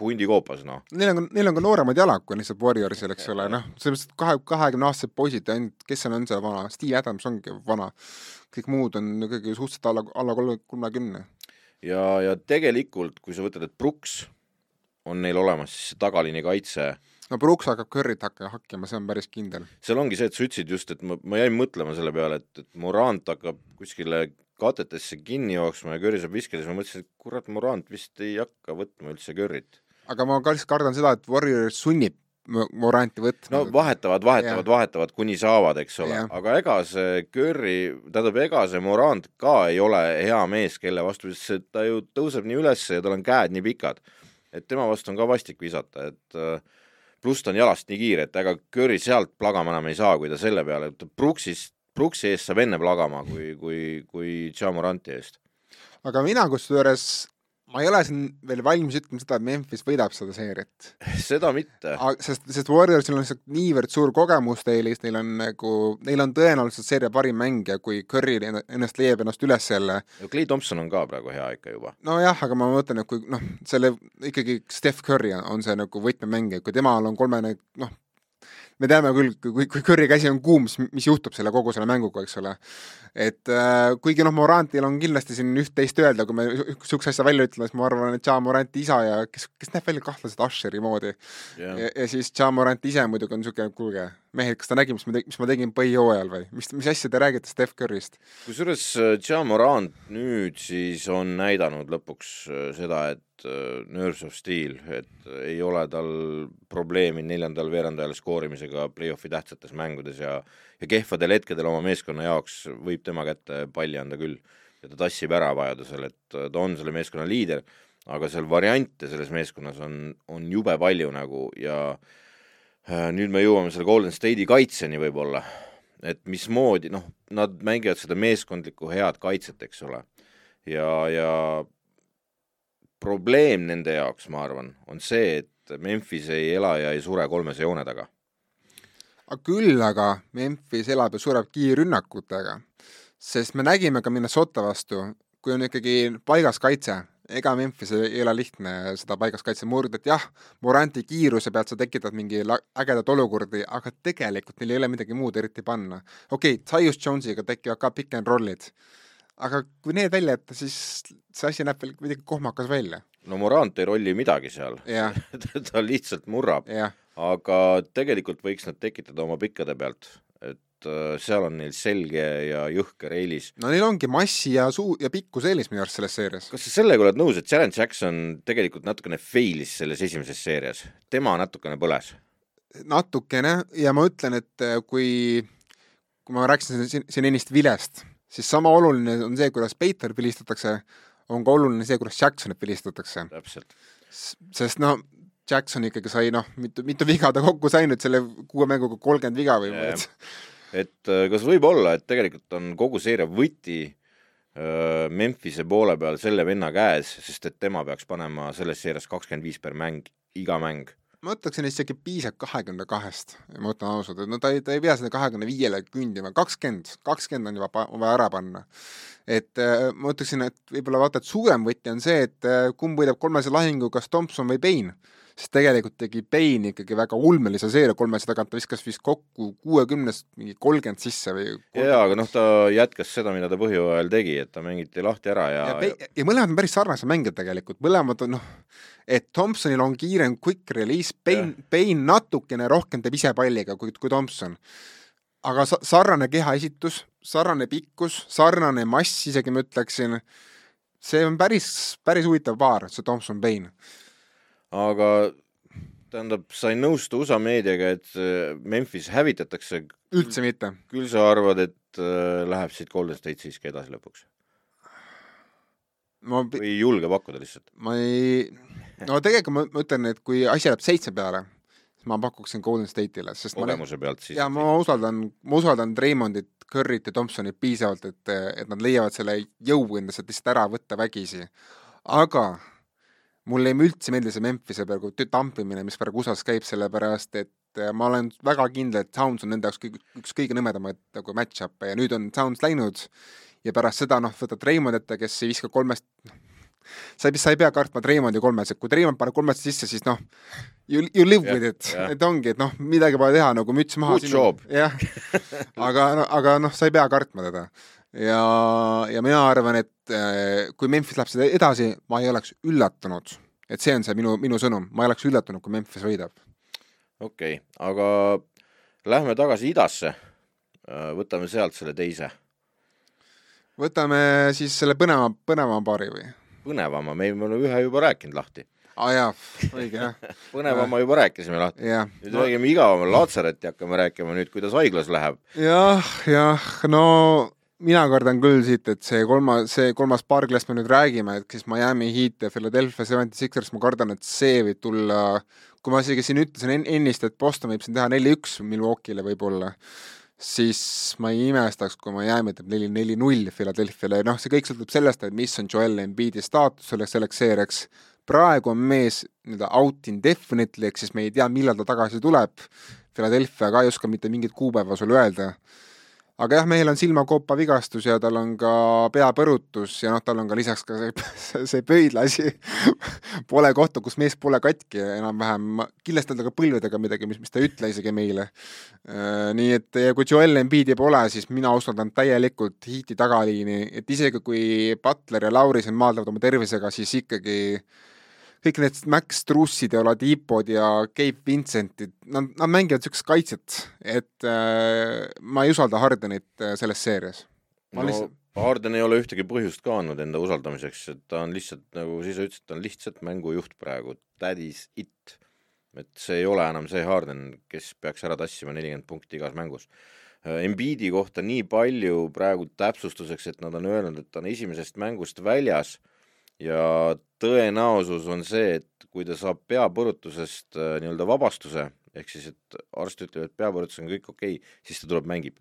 hundi koopas, noh. Neil on, neil on ka nooremad jalad kui lihtsalt Warriorsil, eks ole, noh, selles mõttes, et kahe, kahekümne aastased poisid, ainult, kes seal on see vana, Steve Adams ongi vana. kõik muud on ikkagi suhteliselt alla, alla kolme, kolmekümne. ja, ja tegelikult, kui sa võtad, et Brooks on neil olemas, siis see tagaliini kaitse no Brooks hakkab Curry't hakka, hakkima, see on päris kindel. seal ongi see, et sa ütlesid just, et ma, ma jäin mõtlema selle peale, et, et Morant hakkab kuskile katetesse kinni jooksma ja Curry saab viskida, siis ma mõtlesin, et kurat, Morant vist ei hakka võtma üldse Curry't. aga ma ka lihtsalt kardan seda, et Warrior sunnib Moranti võtma. no vahetavad, vahetavad, vahetavad, kuni saavad, eks ole, aga ega see Curry, tähendab, ega see Morant ka ei ole hea mees, kelle vastu, sest ta ju tõuseb nii üles ja tal on käed nii pikad. et tema vastu on ka vastik visata, et äh, pluss ta on jalast nii kiire, et ega Curry sealt plagama enam ei saa, kui ta selle peale, Brooksist, Brooksi eest saab enne plagama kui, kui, kui Jamoranti eest. aga mina kusjuures ma ei ole siin veel valmis ütlema seda, et Memphis võidab seda seeriat. seda mitte. sest, sest Warriorsil on lihtsalt niivõrd suur kogemuste eelis, neil on nagu, neil on tõenäoliselt seeria parim mängija, kui Curry ennast leiab ennast üles jälle. Clay Thompson on ka praegu hea ikka juba. nojah, aga ma mõtlen, et kui noh, selle ikkagi Steph Curry on see nagu võtmemängija, kui temal on kolmene noh, me teame küll, kui, kui Curry käsi on kuum, siis mis juhtub selle kogu selle mänguga, eks ole. et äh, kuigi noh, Morantil on kindlasti siin üht-teist öelda, kui me niisuguse asja välja ütleme, siis ma arvan, et Ja Moranti isa ja kes, kes näeb välja kahtlaselt Usheri moodi yeah.. Ja, ja siis Ja Morant ise muidugi on niisugune, kuulge, mehed, kas ta nägi, mis ma tegin, mis ma tegin põhijooajal või mis, mis asja te räägite Steph Curry'st? kusjuures äh, Ja Morant nüüd siis on näidanud lõpuks äh, seda, et Äh, Nurse of Steel, et ei ole tal probleemi neljandal veerandajal skoorimisega play-off'i tähtsates mängudes ja ja kehvadel hetkedel oma meeskonna jaoks võib tema kätte palli anda küll. ja ta tassib ära vajadusel, et ta on selle meeskonna liider, aga seal variante selles meeskonnas on, on jube palju nagu ja äh, nüüd me jõuame selle Golden State'i kaitseni võib-olla, et mismoodi, noh, nad mängivad seda meeskondlikku head kaitset, eks ole, ja, ja probleem nende jaoks, ma arvan, on see, et Memphis ei ela ja ei sure kolmese joone taga. küll aga Memphis elab ja sureb kiirrünnakutega, sest me nägime ka Minnesota vastu, kui on ikkagi paigas kaitse, ega Memphis ei ole lihtne seda paigas kaitse murda, et jah, Moranti kiiruse pealt sa tekitad mingi ägedat olukordi, aga tegelikult neil ei ole midagi muud eriti panna. okei okay,, Tyus Jonesiga tekivad ka pick and roll'id aga kui need välja jätta, siis see asi näeb veel kuidagi kohmakas välja. no Morant ei rolli midagi seal ta lihtsalt murrab. aga tegelikult võiks nad tekitada oma pikkade pealt, seal on neil selge ja jõhker eelis. no neil ongi massi ja suu- ja pikkus eelis minu arust selles seerias. kas sa sellega oled nõus, et Jaren Jackson tegelikult natukene fail'is selles esimeses seerias, tema natukene põles? natukene ja ma ütlen, et äh, kui, kui ma rääkisin siin, siin ennist vilest siis sama oluline on see, kuidas Peeter pilistatakse, on ka oluline see, kuidas Jacksonit pilistatakse. sest no Jackson ikkagi sai noh, mitu, mitu viga ta kokku sai nüüd selle kuue mänguga, kolmkümmend viga või et äh, kas võib olla, et tegelikult on kogu seeria võti äh, Memphise poole peal selle venna käes, sest et tema peaks panema selles seerias kakskümmend viis per mäng, iga mäng? Ma ütleksin, isegi piisab kahekümne kahest, ma ütlen ausalt, et no ta ei, ta ei pea sinna kahekümne viiele kündima, kakskümmend, kakskümmend on juba vaja ära panna. et äh, ma ütleksin, et võib-olla vaata, et suurem võti on see, et kumb võidab kolmese lahingu, kas Thompson või Payne sest tegelikult tegi Payne ikkagi väga ulmelise seeria kolmese tagant, ta viskas vist kokku kuuekümnest mingi kolmkümmend sisse või 30. jaa, aga noh, ta jätkas seda, mida ta põhjooajal tegi, et ta mängiti lahti ära ja ja, ja, ja mõlemad on päris sarnased mängijad tegelikult, mõlemad on noh, et Thompsonil on kiirem quick release, Payne, Payne natukene rohkem teeb ise palliga kui, kui Thompson. aga sa-, sarnane kehaesitus, sarnane pikkus, sarnane mass isegi ma ütleksin, see on päris, päris huvitav paar, see Thompson-Payne aga tähendab, sa ei nõustu USA meediaga, et äh, Memphis hävitatakse. üldse mitte. küll sa arvad, et äh, läheb siit Golden State siiski edasi lõpuks? ma või ei julge pakkuda lihtsalt? ma ei, no tegelikult ma, ma ütlen, et kui asi läheb seitse peale, siis ma pakuksin Golden State'ile, sest kogemuse ma, pealt siis? jaa, ma usaldan, ma usaldan Raymondit, Curry't ja Thompsonit piisavalt, et, et nad leiavad selle jõu endasse, et lihtsalt ära võtta vägisi. aga mulle ei üldse meeldi see Memphise praegu tampimine, mis praegu USA-s käib, sellepärast et äh, ma olen väga kindel, et Sounds on nende jaoks kõige, üks kõige nõmedamaid nagu match-up'e ja nüüd on Sounds läinud ja pärast seda noh, võtad Raymond ette, kes ei viska kolmest, sa ei, sa ei pea kartma Raymondi kolmes, et kui Raymond paneb kolmest sisse, siis noh, you, you live yeah, with it yeah., et ongi, et noh, midagi pole teha, nagu müts maha. jah, aga, aga noh, sa ei pea kartma teda. Ja, ja mina arvan, et äh, kui Memphis läheb seda edasi, ma ei oleks üllatunud, et see on see minu, minu sõnum, ma ei oleks üllatunud, kui Memphis võidab. okei okay,, aga lähme tagasi idasse. Äh, võtame sealt selle teise. võtame siis selle põneva, põnevama paari või? põnevama, me oleme ühe juba rääkinud lahti aa ah, jaa, õige jah põnevama juba rääkisime lahti. nüüd no. räägime igavama Laatsaretti hakkame rääkima nüüd, kuidas haiglas läheb ja,. jah, jah, no mina kardan küll siit, et see kolmas, see kolmas paar, kellest me nüüd räägime, et siis Miami Heat ja Philadelphia Seventy Sixers, ma kardan, et see võib tulla, kui ma isegi siin ütlesin ennist, et Boston võib siin teha neli-üks Milwaukee'le võib-olla siis ma ei imestaks, kui Miami teeb neli, neli-null Philadelphia'le, noh, see kõik sõltub sellest, et mis on Joel Embiidi staatus selleks, selleks seeriaks. praegu on mees nii-öelda out indefinitely, ehk siis me ei tea, millal ta tagasi tuleb. Philadelphia ka ei oska mitte mingit kuupäeva sulle öelda aga jah, mehel on silmakoopa vigastus ja tal on ka peapõrutus ja noh, tal on ka lisaks ka see, see pöidlaasi Pole kohta, kus mees pole katki enam-vähem, kindlasti on tal ka põlvedega midagi, mis, mis ta ei ütle isegi meile. Äh, nii et kui Joel Embiidi pole, siis mina usaldan täielikult Heati tagaliini, et isegi kui Butler ja Laurisen maaldavad oma tervisega, siis ikkagi äh, kõik need Max Trussid ja Oladipod ja Gabe Vincentid, nad, nad mängivad niisugust kaitset, et äh, ma ei usalda Hardenit äh, selles seerias. no lihtsalt... Harden ei ole ühtegi põhjust ka andnud enda usaldamiseks, et ta on lihtsalt, nagu sa ise ütlesid, ta on lihtsalt mängujuht praegu, that is it. et see ei ole enam see Harden, kes peaks ära tassima nelikümmend punkti igas mängus. Äh, Embiidi kohta nii palju praegu täpsustuseks, et nad on öelnud, et ta on esimesest mängust väljas ja tõenäosus on see, et kui ta saab peapõrutusest äh, nii-öelda vabastuse, ehk siis, et arst ütleb, et peapõrutus on kõik okei okay,, siis ta tuleb, mängib.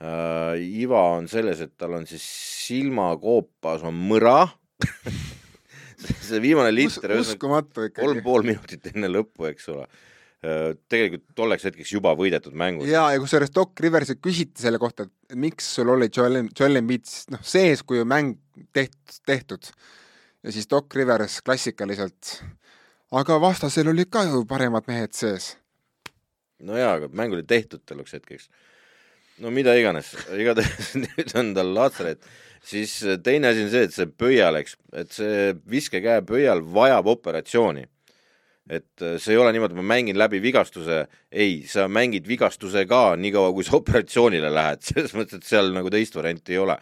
Äh,. iva on selles, et tal on siis silmakoopas on mõra. See viimane liter kolm pool minutit enne lõppu, eks ole tegelikult tolleks hetkeks juba võidetud mängus. ja, ja kusjuures Doc Riversilt küsiti selle kohta, et miks sul oli Joel, Joel Embiid noh, sees, kui mäng tehtud, tehtud ja siis Doc Rivers klassikaliselt. aga vastasel olid ka ju paremad mehed sees. no jaa, aga mäng oli tehtud tolles hetkeks. no mida iganes, igatahes nüüd on tal Laatsaret, siis teine asi on see, et see pöial, eks, et see viskekäe pöial vajab operatsiooni et see ei ole niimoodi, et ma mängin läbi vigastuse, ei, sa mängid vigastusega niikaua, kui sa operatsioonile lähed, selles mõttes, et seal nagu teist varianti ei ole.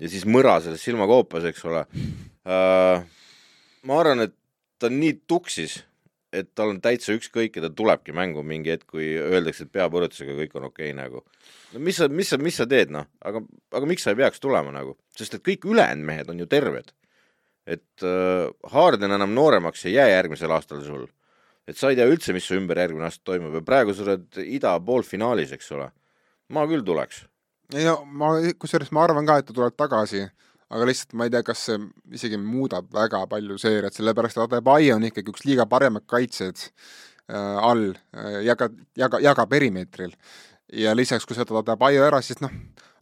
ja siis mõra selles silmakoopas, eks ole äh,. ma arvan, et ta on nii tuksis, et tal on täitsa ükskõik ja ta tulebki mängu mingi hetk, kui öeldakse, et peapõrutusega kõik on okei okay, nagu. no mis sa, mis sa, mis sa teed, noh, aga, aga miks sa ei peaks tulema nagu, sest et kõik ülejäänud mehed on ju terved. et äh, Harden enam nooremaks ei jää järgmisel aastal sul. Et sa ei tea üldse, mis su ümber järgmine aasta toimub ja praegu sa oled ida poolfinaalis, eks ole. ma küll tuleks. ja ma, kusjuures ma arvan ka, et ta tuleb tagasi aga lihtsalt ma ei tea, kas see isegi muudab väga palju seeriat, sellepärast et Adebayo on ikkagi üks liiga paremad kaitsjad äh, all äh,, jaga, jaga, jaga perimeetril. ja lisaks, kui sa võtad Adebayo ära, siis noh,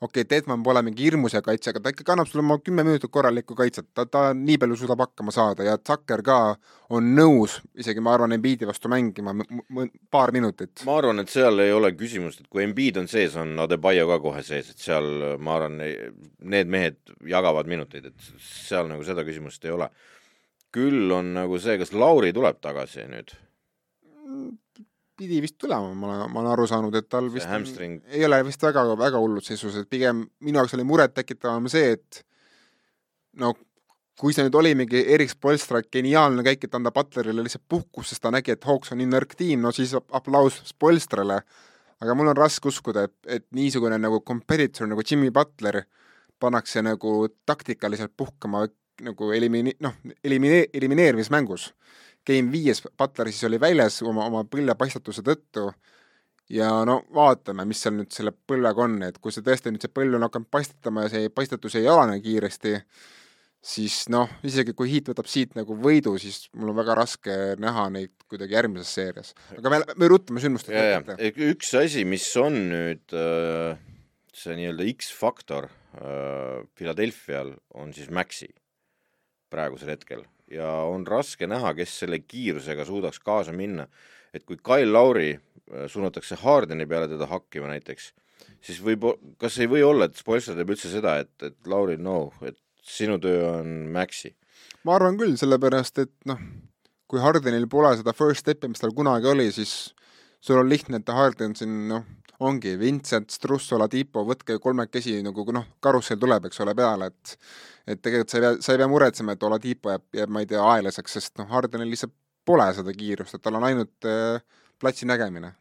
okei okay,, Deadman pole mingi hirmus hea kaitse, aga ta ikkagi annab sulle oma kümme minutit korralikku kaitset, ta, ta nii palju suudab hakkama saada ja Tucker ka on nõus, isegi ma arvan, Embiidi vastu mängima paar minutit. ma arvan, et seal ei ole küsimust, et kui Embiid on sees, on Adebayo ka kohe sees, et seal ma arvan, need mehed jagavad minuteid, et seal nagu seda küsimust ei ole. küll on nagu see, kas Lauri tuleb tagasi nüüd? Pidi vist tulema, ma olen, ma olen aru saanud, et tal vist hamstring... ei ole vist väga, väga hullud seisus, et pigem minu jaoks oli murettekitavam see, et no kui see nüüd oli mingi Erik Spolstra geniaalne käik, et anda Butlerile lihtsalt puhkust, sest ta nägi, et Hawks on nii nõrk tiim, no siis aplaus Spolstrale. aga mul on raske uskuda, et, et niisugune nagu competitor nagu Jimmy Butler pannakse nagu taktikaliselt puhkama nagu elimine-, noh, elimine-, elimineerimismängus Game viies Butler siis oli väljas oma, oma põlvepaistatuse tõttu ja no vaatame, mis seal nüüd selle põlvega on, et kui see tõesti nüüd see põlv on hakanud paistatama ja see paistatus ei alane kiiresti, siis noh, isegi kui Heat võtab siit nagu võidu, siis mul on väga raske näha neid kuidagi järgmises seerias. aga me, me ruttame sündmustega ette. üks asi, mis on nüüd äh, see nii-öelda X-faktor äh, Philadelphial on siis Maxi praegusel hetkel ja on raske näha, kes selle kiirusega suudaks kaasa minna. et kui Kyle Lauri äh, suunatakse Hardeni peale teda hakkima näiteks, siis võib, kas ei või olla, et Spoilster teeb üldse seda, et, et Lauri, no, et sinu töö on Maxi? ma arvan küll, sellepärast et noh, kui Hardenil pole seda first step'i, mis tal kunagi oli, siis sul on lihtne, et Harden siin noh, ongi Vincent, Struss, Oladipo, võtke kolmekesi nagu noh, karussell tuleb, eks ole, peale, et et tegelikult sa ei pea, sa ei pea muretsema, et Oladipo jääb, jääb, ma ei tea, aeglaseks, sest noh, Hardenil lihtsalt pole seda kiirust, et tal on ainult äh, platsi nägemine.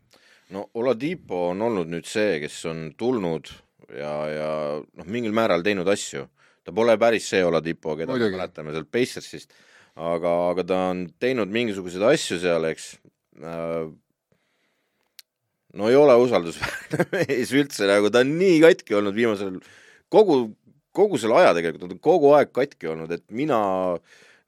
no Oladipo on olnud nüüd see, kes on tulnud ja, ja noh, mingil määral teinud asju. ta pole päris see Oladipo, keda me mäletame sealt Pacersist, aga, aga ta on teinud mingisuguseid asju seal, eks äh,. no ei ole usaldusväärne mees üldse, nagu ta on nii katki olnud viimasel, kogu, kogu selle aja tegelikult, ta on kogu aeg katki olnud, et mina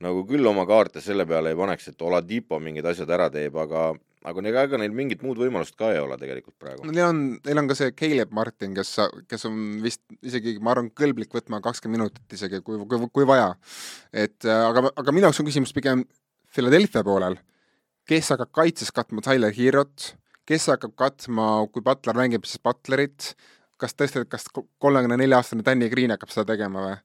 nagu küll oma kaarte selle peale ei paneks, et Oladipo mingid asjad ära teeb, aga aga ega, ega neil mingit muud võimalust ka ei ole tegelikult praegu. no neil on, neil on ka see Caleb Martin, kes, kes on vist isegi, ma arvan, kõlblik võtma kakskümmend minutit isegi, kui, kui, kui vaja. et aga, aga minu jaoks on küsimus pigem Philadelphia poolel, kes hakkab kaitses katma Tyler Herot, kes hakkab katma, kui Butler mängib, siis Butlerit, kas tõesti, kas kolmekümne nelja aastane Danny Green hakkab seda tegema või?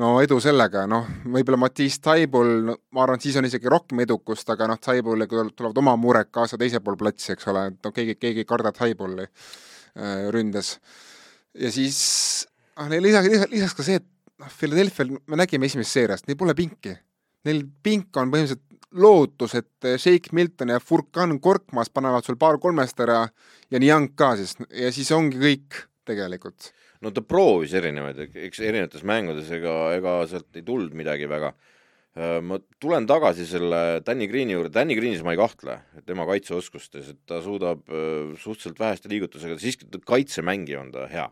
no edu sellega, noh, võib-olla Mattiis Taibul no,, ma arvan, et siis on isegi rohkem edukust, aga noh, Taibul tulevad oma mured kaasa teisel pool platsi, eks ole, et noh, keegi, keegi ei karda Taibuli äh, ründes. ja siis ah, neil lisaks, lisaks, lisaks ka see, et noh, Philadelphia'l me nägime esimesest seeriast, neil pole pinki. Neil pink on põhimõtteliselt lootus, et Shake Milton ja Furkan Korkmas panevad sul paar kolmest ära ja Niang ka siis ja siis ongi kõik tegelikult no ta proovis erinevaid, eks erinevates mängudes, ega, ega sealt ei tulnud midagi väga. Äh, ma tulen tagasi selle Danny Greeni juurde, Danny Greenis ma ei kahtle, tema kaitseoskustes, et ta suudab äh, suhteliselt väheste liigutusega, siiski kaitsemängija on ta hea.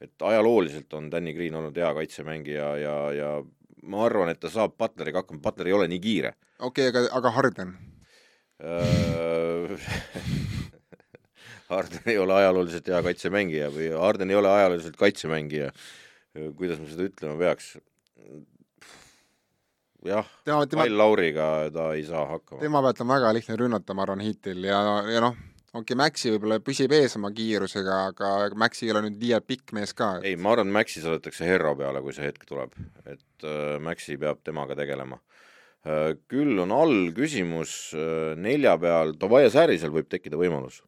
et ajalooliselt on Danny Green olnud hea kaitsemängija ja, ja ma arvan, et ta saab Butleriga hakkama, Butler ei ole nii kiire. Okei okay,, aga, aga Harden äh, Harden ei ole ajalooliselt hea kaitsemängija või Harden ei ole ajalooliselt kaitsemängija. kuidas ma seda ütlema peaks? jah, Kyle Lauriga ta ei saa hakkama. tema pealt on väga lihtne rünnata, ma arvan, hitil ja, ja noh, okei okay,, Maxi võib-olla püsib ees oma kiirusega, aga Maxi ei ole nüüd liialt pikk mees ka et.... ei, ma arvan, Maxi saadetakse Herro peale, kui see hetk tuleb, et äh, Maxi peab temaga tegelema. Küll on all küsimus äh, nelja peal, Tobias Harrisel võib tekkida võimalus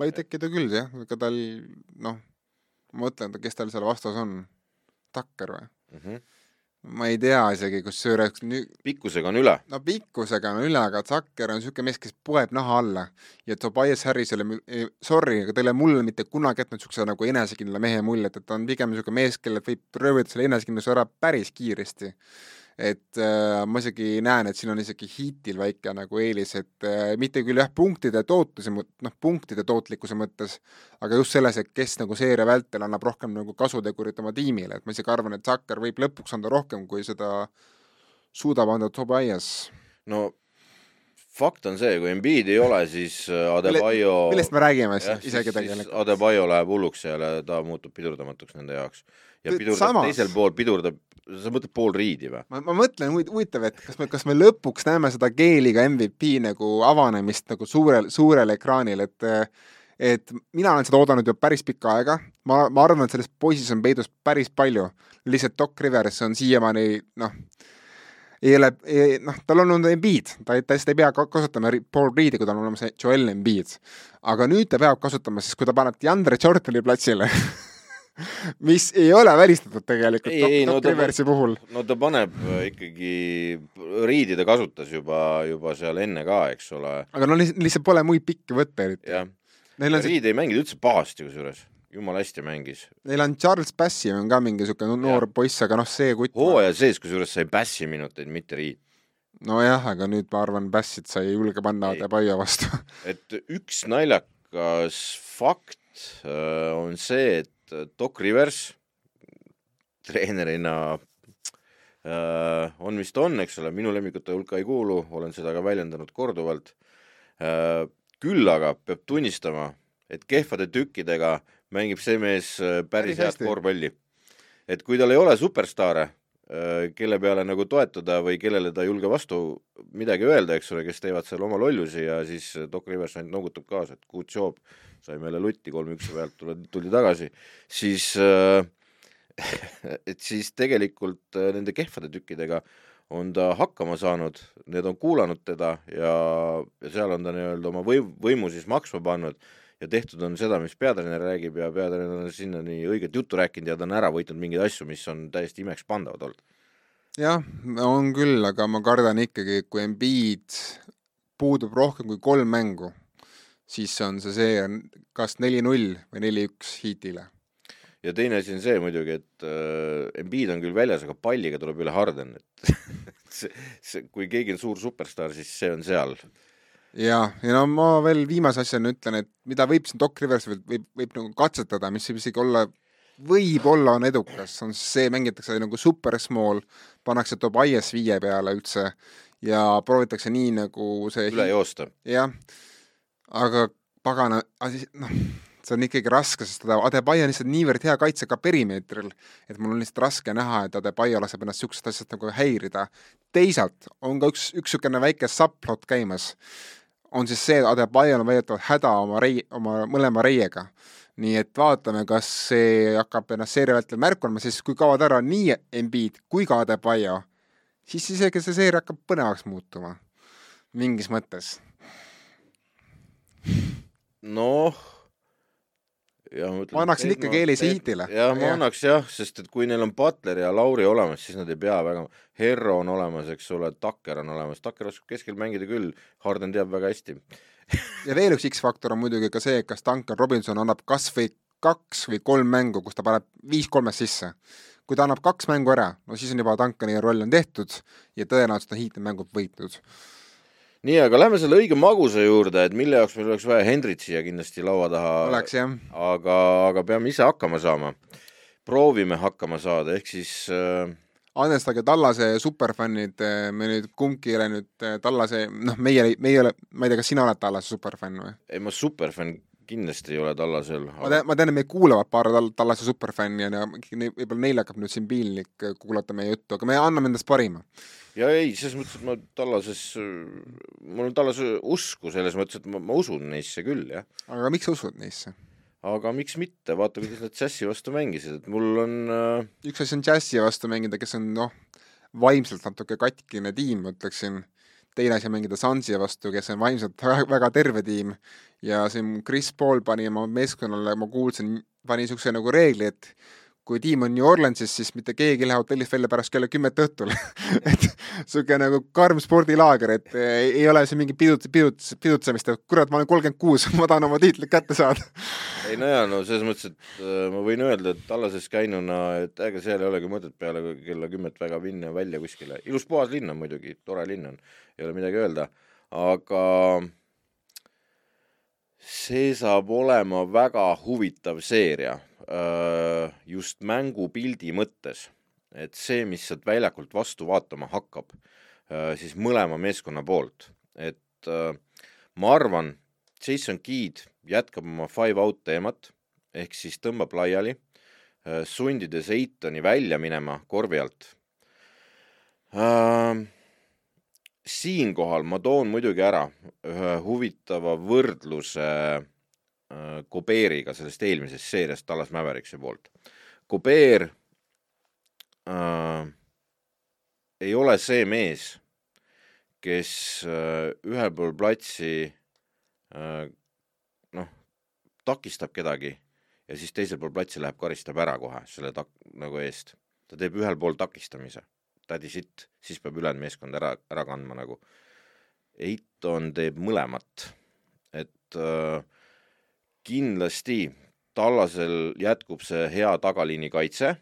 võib tekkida küll jah, ega tal noh, ma mõtlen, kes tal seal vastas on, Takker või mm? -hmm. ma ei tea isegi, kusjuures nüüd pikkusega on üle. no pikkusega on üle, aga Takker on niisugune mees, kes poeb naha alla ja Tobias Harrisele, sorry, aga ta ei ole mulle mitte kunagi jätnud niisuguse nagu enesekindla mehe muljet, et ta on pigem niisugune mees, kellelt võib röövida selle enesekindluse ära päris kiiresti et äh, ma isegi näen, et siin on isegi hiitil väike nagu eelis, et äh, mitte küll jah, punktide tootluse, noh, punktide tootlikkuse mõttes, aga just selles, et kes nagu seeria vältel annab rohkem nagu kasutegurit oma tiimile, et ma isegi arvan, et Zucker võib lõpuks anda rohkem, kui seda suudab anda Tobias. no fakt on see, kui Embiid ei ole, siis äh, Adebayo millest me räägime siis isegi tegelikult? Adebayo läheb hulluks seal ja ta muutub pidurdamatuks nende jaoks. Ja pidurdab Samas... teisel pool, pidurdab sa mõtled Paul Reed'i või? ma, ma mõtlen, huvitav, et kas me, kas me lõpuks näeme seda Keeliga MVP nagu avanemist nagu suurel, suurel ekraanil, et et mina olen seda oodanud ju päris pikka aega, ma, ma arvan, et selles poisis on peidus päris palju, lihtsalt Doc Rivers on siiamaani noh, ei ole, noh, tal on olnud Embiid, ta, ta lihtsalt ei pea kasutama Paul Reed'i, kui tal on olemas Joel Embiid. aga nüüd ta peab kasutama, sest kui ta paneb DeAndre Jordan'i platsile mis ei ole välistatud tegelikult ei, ei, no Riversi puhul. no ta paneb äh, ikkagi, riidi ta kasutas juba, juba seal enne ka, eks ole. aga no lihtsalt pole muid pikki võtta eriti. jah, riid see... ei mänginud üldse pahasti kusjuures, jumala hästi mängis. Neil on Charles Bassi on ka mingi niisugune noor poiss, aga noh, see kutt hooaja sees kusjuures sai Bassi minuteid, mitte riid nojah, aga nüüd ma arvan, Bassit sa ei julge panna Adebayo vastu et üks naljakas fakt äh, on see, et Doc Rivers treenerina äh, on, mis ta on, eks ole, minu lemmikute hulka ei kuulu, olen seda ka väljendanud korduvalt äh,. küll aga peab tunnistama, et kehvade tükkidega mängib see mees äh, päris, head korvpalli. et kui tal ei ole superstaare, kelle peale nagu toetuda või kellele ta ei julge vastu midagi öelda, eks ole, kes teevad seal oma lollusi ja siis Doc Rivers ainult noogutab kaasa, et good job, saime jälle lutti kolm-üks pealt, tuldi, tagasi, siis äh, et siis tegelikult äh, nende kehvade tükkidega on ta hakkama saanud, need on kuulanud teda ja, ja seal on ta nii-öelda oma võim, võimu siis maksma pannud. Ja tehtud on seda, mis peatreener räägib ja peatreener on sinnani õiget juttu rääkinud ja ta on ära võitnud mingeid asju, mis on täiesti imekspandavad olnud. jah, on küll, aga ma kardan ikkagi, kui Embiid puudub rohkem kui kolm mängu, siis on see seeria kas neli-null või neli-üks Heatile ja teine asi on see muidugi, et äh, Embiid on küll väljas, aga palliga tuleb üle Harden, et see, see, kui keegi on suur superstaar, siis see on seal. ja, ja no ma veel viimase asjana ütlen, et mida võib siin Doc Rivers võib, võib, võib nagu katsetada, mis võib isegi olla, võib-olla on edukas, on see, mängitakse nagu super small, pannakse Tobias viie peale üldse ja proovitakse nii nagu see üle joosta. jah, aga pagana, noh see on ikkagi raske, sest Adebayo on lihtsalt niivõrd hea kaitsega perimeetril, et mul on lihtsalt raske näha, et Adebayo laseb ennast niisugusest asjast nagu häirida. teisalt on ka üks, üks niisugune väike subplot käimas, on siis see, et Adebayo on väidetavalt häda oma rei-, oma mõlema reiega. nii et vaatame, kas see hakkab ennast seeria vältel märku andma, sest kui kaovad ära nii Embiid kui ka Adebayo, siis isegi see seeria hakkab põnevaks muutuma, mingis mõttes. Noh ja ma ütlen, ma annaksin ikkagi eelise Heatile. jah, ma ja. annaks jah, sest et kui neil on Butler ja Lauri olemas, siis nad ei pea väga, Herro on olemas, eks ole, Tucker on olemas, Tucker oskab keskel mängida küll, Harden teab väga hästi ja veel üks X-faktor on muidugi ka see, kas Duncan Robinson annab kas või kaks või kolm mängu, kus ta paneb viis kolmest sisse. kui ta annab kaks mängu ära, no siis on juba Duncani roll on tehtud ja tõenäoliselt on Heat mängud võitnud nii, aga lähme selle õige magusa juurde, et mille jaoks meil oleks vaja Hendrit siia kindlasti laua taha. oleks jah. aga, aga peame ise hakkama saama. proovime hakkama saada, ehk siis äh... andestage Tallase superfännid, äh, me nüüd kumbki ei ole nüüd äh, Tallase, noh, meie, meie ei ole, ma ei tea, kas sina oled Tallase superfänn või? ei, ma superfänn kindlasti ei ole Tallasel aga.... ma tean, ma tean, et meid kuulavad paar tal-, Tallase superfänni ja võib-olla neile hakkab nüüd siin piinlik kuulata meie juttu, aga me anname endast parima ja ei, selles mõttes, et ma Tallases, mul on Tallase usku selles mõttes, et ma, ma usun neisse küll, jah. aga miks sa usud neisse? aga miks mitte, vaata, kuidas nad džässi vastu mängisid, et mul on äh... üks asi on džässi vastu mängida, kes on noh, vaimselt natuke katkine tiim, ma ütleksin, teine asi on mängida Sansi vastu, kes on vaimselt väga, terve tiim. Ja siin Chris Paul pani oma meeskonnale, ma kuulsin, pani niisuguse nagu reegli, et kui tiim on New Orleansis, siis mitte keegi ei lähe hotellist välja pärast kella kümmet õhtul. Et niisugune nagu karm spordilaager, et ei ole see mingi pidut-, pidut-, pidutsemist, et kurat, ma olen kolmkümmend kuus, ma tahan oma tiitlit kätte saada. Ei no jaa, no selles mõttes, et äh, ma võin öelda, et Tallases käinuna, et ega seal ei olegi mõtet peale kella kümmet väga minna välja kuskile, ilus puhas linn on muidugi, tore linn on, ei ole midagi öelda, aga see saab olema väga huvitav seeria just mängupildi mõttes, et see, mis sealt väljakult vastu vaatama hakkab, äh, siis mõlema meeskonna poolt, et äh, ma arvan, Jason Keed jätkab oma five out teemat, ehk siis tõmbab laiali, sundides Eitoni välja minema korvi alt. siinkohal ma toon muidugi ära ühe huvitava võrdluse Äh, Gobeeriga sellest eelmisest seeriast Tallas Mäveriksi poolt. Gobeer äh, ei ole see mees, kes äh, ühel pool platsi äh, noh, takistab kedagi ja siis teisel pool platsi läheb, karistab ära kohe selle tak-, nagu eest. ta teeb ühel pool takistamise, that is it, siis peab ülejäänud meeskond ära, ära kandma nagu. Eiton teeb mõlemat, et äh, kindlasti Tallasel jätkub see hea tagaliini kaitse,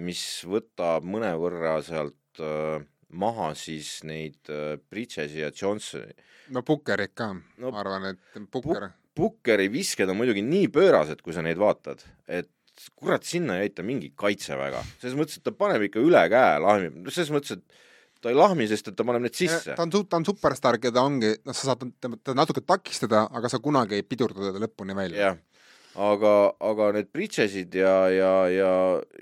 mis võtab mõnevõrra sealt äh, maha siis neid äh, Bridges'i ja Johnsoni. no Puckerit ka no,, ma arvan, et Pucker Pu. Puckeri visked on muidugi nii pöörased, kui sa neid vaatad, et kurat, sinna ei aita mingi kaitse väga, selles mõttes, et ta paneb ikka üle käe, lahmib, selles mõttes, et ta ei lahmi, sest et ta paneb need sisse. ta on, ta on superstaar, keda ongi, noh, sa saad teda natuke takistada, aga sa kunagi ei pidurda teda lõpuni välja. aga, aga need Bridges'id ja, ja, ja,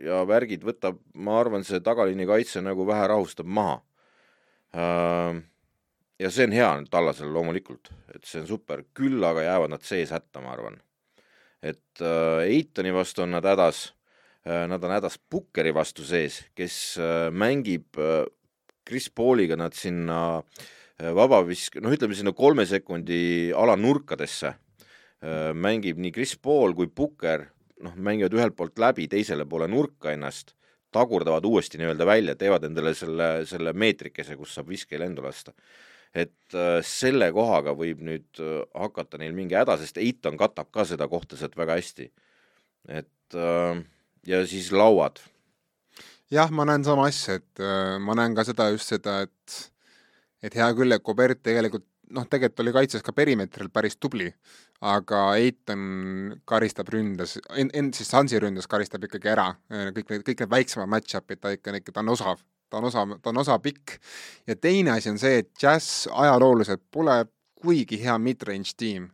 ja värgid võtab, ma arvan, see tagaliini kaitse nagu vähe rahustab maha. ja see on hea nüüd Tallasele loomulikult, et see on super, küll aga jäävad nad sees hätta, ma arvan. et Eitoni vastu on nad hädas, nad on hädas Pukkeri vastu sees, kes mängib Chris Pauliga nad sinna vabavisk-, noh, ütleme sinna kolme sekundi alanurkadesse Äh, mängib nii Chris Paul kui Pukker, noh, mängivad ühelt poolt läbi teisele poole nurka ennast, tagurdavad uuesti nii-öelda välja, teevad endale selle, selle meetrikese, kus saab viske lendu lasta. et äh, selle kohaga võib nüüd äh, hakata neil mingi häda, sest Eiton katab ka seda kohta sealt väga hästi. et äh, ja siis lauad. Jah, ma näen sama asja, et äh, ma näen ka seda just seda, et et hea küll, et Kobert tegelikult noh, tegelikult oli kaitses ka perimeetril päris tubli, aga Eitan karistab ründes, end siis Hansi ründes karistab ikkagi ära kõik need, kõik need väiksemad match-up'id, ta ikka, ikka, ta on osav, ta on osav, ta on osapikk. ja teine asi on see, et Jazz ajalooliselt pole kuigi hea mid-range tiim.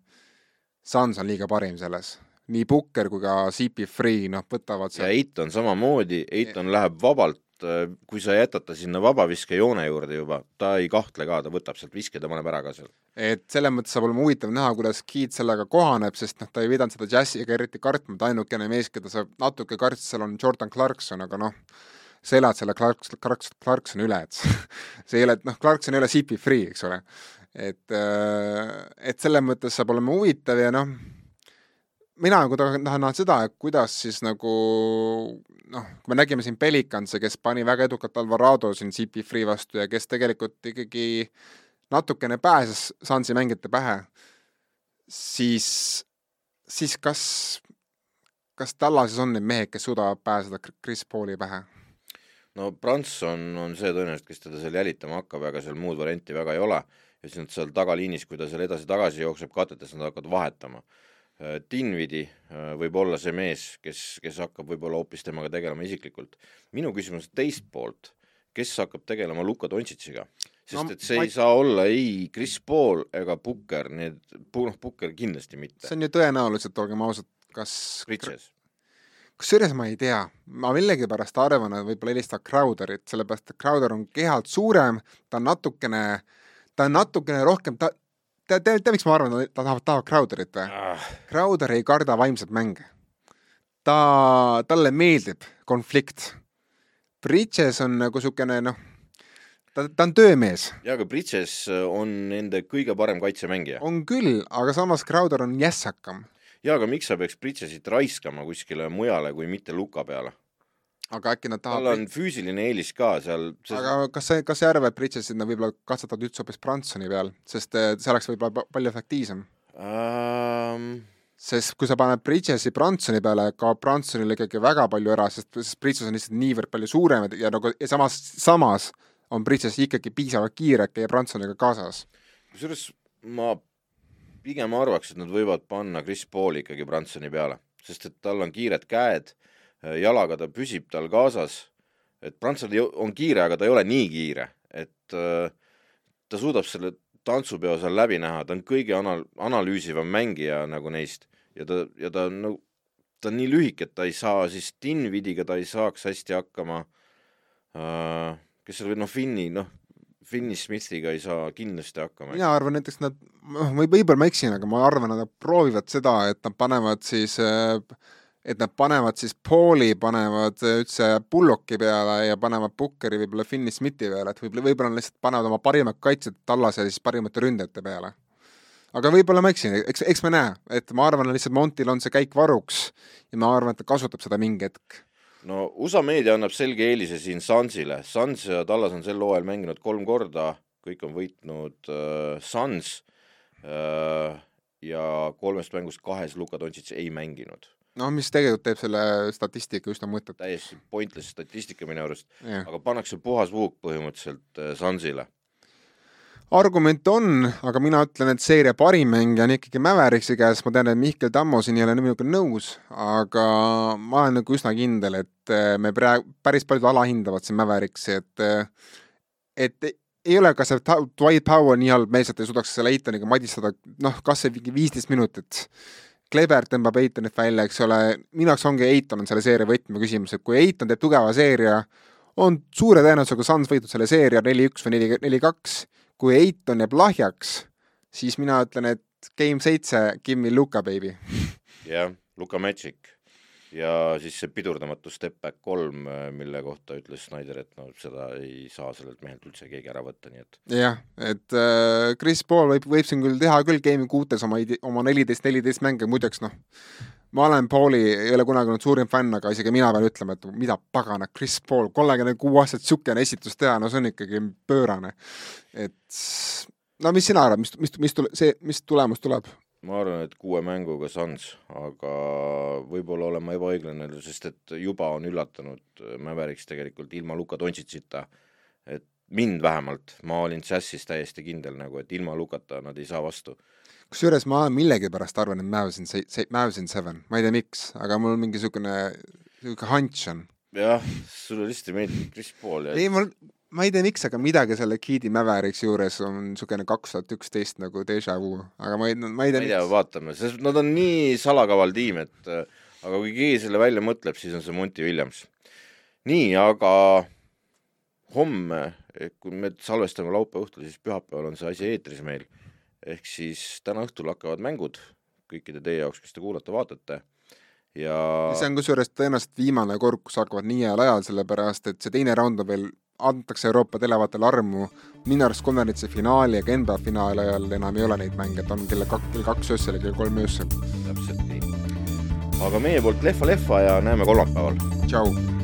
Suns on liiga parim selles nii Pukker kui ka CP3, noh, võtavad seal. ja Eitan samamoodi, Eitan läheb vabalt Äh, kui sa jätad ta sinna vabaviskejoone juurde juba, ta ei kahtle ka, ta võtab sealt viske, ta paneb ära ka seal. et selles mõttes saab olema huvitav näha, kuidas Keat sellega kohaneb, sest noh, ta ei pidanud seda džässi ega eriti kartma, et ainukene mees, keda sa natuke kartsid, seal on Jordan Clarkson, aga noh, sa elad selle Clarks-, Clarks-, Clarksoni üle, et see ei ole, noh, Clarkson ei ole CP3, eks ole. et, äh, et selles mõttes saab olema huvitav ja noh, mina nagu tahan, tahan näha seda, et kuidas siis nagu noh, kui me nägime siin Pelicanse, kes pani väga edukalt Alvarado siin CP3 vastu ja kes tegelikult ikkagi natukene pääses Sansi mängijate pähe, siis, siis kas, kas Tallases on need mehed, kes suudavad pääseda Chris Pauli pähe? no Prants on, on see tõenäoliselt, kes teda seal jälitama hakkab, ega seal muud varianti väga ei ole ja siis nad seal tagaliinis, kui ta seal edasi-tagasi jookseb katetes, nad hakkavad vahetama Dinvidi äh, võib olla see mees, kes, kes hakkab võib-olla hoopis temaga tegelema isiklikult. minu küsimus teist poolt, kes hakkab tegelema Luka Dontšitšiga? sest no, et see ma... ei saa olla ei Chris Paul ega Pukker, need, noh, Pukker kindlasti mitte. see on ju tõenäoliselt, olgem ausad, kas Bridges. kusjuures ma ei tea, ma millegipärast arvan, et võib-olla helistab Crowderit, sellepärast et Crowder on kehalt suurem, ta on natukene, ta on natukene rohkem, ta, tead, tead, tead, miks ma arvan, ta tahab, tahab Crowderit või ah.? Crowder ei karda vaimset mänge. ta, talle meeldib konflikt. Bridges on nagu niisugune noh, ta, ta on töömees. jaa, aga Bridges on nende kõige parem kaitsemängija. on küll, aga samas Crowder on jässakam. jaa, aga miks sa peaks Bridgesit raiskama kuskile mujale kui mitte Luka peale? Aga äkki nad tahavad tal on füüsiline eelis ka seal sest... aga kas sa, kas sa ei arva, et nad võib-olla katsetavad üldse hoopis Bransoni peal, sest eh, see oleks võib-olla palju efektiivsem um...? sest kui sa paned Bridgesi Bransoni peale, kaob Bransonile ikkagi väga palju ära, sest, sest Bridges on lihtsalt niivõrd palju suurem ja nagu ja samas, samas on Bridges ikkagi piisavalt kiire, et käia Bransoniga kaasas. kusjuures ma pigem arvaks, et nad võivad panna Chris Pauli ikkagi Bransoni peale, sest et tal on kiired käed Äh, jalaga ta püsib tal kaasas, et prantslased on kiire, aga ta ei ole nii kiire, et äh, ta suudab selle tantsupeo seal läbi näha, ta on kõige anal-, analüüsivam mängija nagu neist. Ja ta, ja ta on nagu, ta on nii lühike, et ta ei saa siis Dinvidiga ta ei saaks hästi hakkama. Äh,, kes seal noh, Finni, noh, Finni Smithiga ei saa kindlasti hakkama. mina arvan näiteks nad, noh, võib-olla ma eksin, aga ma arvan, nad proovivad seda, et nad panevad siis äh, et nad panevad siis Pauli, panevad üldse Bullocki peale ja panevad Pukkeri võib-olla Finni Smithi peale, et võib-olla, võib-olla nad lihtsalt panevad oma parimad kaitsjad Tallase siis parimate ründajate peale. aga võib-olla ma eksin, eks, eks me näe, et ma arvan, lihtsalt Montil on see käik varuks ja ma arvan, et ta kasutab seda mingi hetk. No USA meedia annab selge eelise siin Sunsile, Suns ja Tallas on sel hooajal mänginud kolm korda, kõik on võitnud äh, Suns äh, ja kolmest mängust kahes Luka Doncic ei mänginud noh, mis tegelikult teeb selle statistika üsna mõttetu. täiesti pointless statistika minu arust, aga pannakse puhas vuuk põhimõtteliselt äh, Sunsile. argument on, aga mina ütlen, et seeria parim mängija on ikkagi Mäveriksi käes, ma tean, et Mihkel Tammo siin ei ole minuga nõus, aga ma olen nagu üsna kindel, et äh, me praegu, päris paljud alahindavad siin Mäveriksi, et äh, et ei ole ka see Dwight Powell nii halb mees, et ei suudaks selle Eitoniga madistada, noh, kas või mingi viisteist minutit Kleber tõmbab Eitonit välja, eks ole, minu jaoks ongi Eiton on selle seeria võtmeküsimus, et kui Eiton teeb tugeva seeria, on suure tõenäosusega Suns võitnud selle seeria neli-üks või neli, neli-kaks. kui Eiton jääb lahjaks, siis mina ütlen, et game seitse, give me Luka, baby. jah, Luka Magic ja siis see pidurdamatu step back kolm, mille kohta ütles Snyder, et no seda ei saa sellelt mehelt üldse keegi ära võtta, nii et. jah, et äh, Chris Paul võib, võib siin küll teha küll game'i kuutes oma, oma neliteist, neliteist mänge, muideks noh, ma olen Pauli, ei ole kunagi olnud suurim fänn, aga isegi mina pean ütlema, et mida pagana, Chris Paul, kolmekümne kuue aastaselt niisugune esitus teha, no see on ikkagi pöörane. et no mis sina arvad, mis, mis, mis tule-, see, mis tulemus tuleb? Ma arvan, et kuue mänguga Suns, aga võib-olla olen ma ebaõiglane, sest et juba on üllatanud Mäveriks tegelikult ilma Luka Dontšitsita, et mind vähemalt, ma olin Jazzis täiesti kindel nagu, et ilma Lukata nad ei saa vastu. kusjuures ma millegipärast arvan, et Mavs on see, Mavs on seven, ma ei tea, miks, aga mul mingi niisugune, niisugune hunch on. jah, sulle lihtsalt ei meeldi Chris Paul ja ei, mul, ma ei tea, miks, aga midagi selle Keedi Mavericks juures on niisugune kaks tuhat üksteist nagu déjà vu, aga ma ei, ma ei tea. ma ei tea, vaatame, sest nad on nii salakaval tiim, et aga kui keegi selle välja mõtleb, siis on see Monty Williams. nii, aga homme, kui me salvestame laupäeva õhtul, siis pühapäeval on see asi eetris meil. ehk siis täna õhtul hakkavad mängud kõikide teie jaoks, kes te kuulate-vaatate ja see on kusjuures tõenäoliselt viimane kord, kus hakkavad nii heal ajal, sellepärast et see teine raund on veel antakse Euroopa televaatele armu, minu arust konverentsi finaali ja NBA finaali ajal enam ei ole neid mänge, et on kell kaks, kell kaks öösel ja kell kolm öösel. täpselt nii. aga meie poolt lehva-lehva ja näeme kolmapäeval. tšau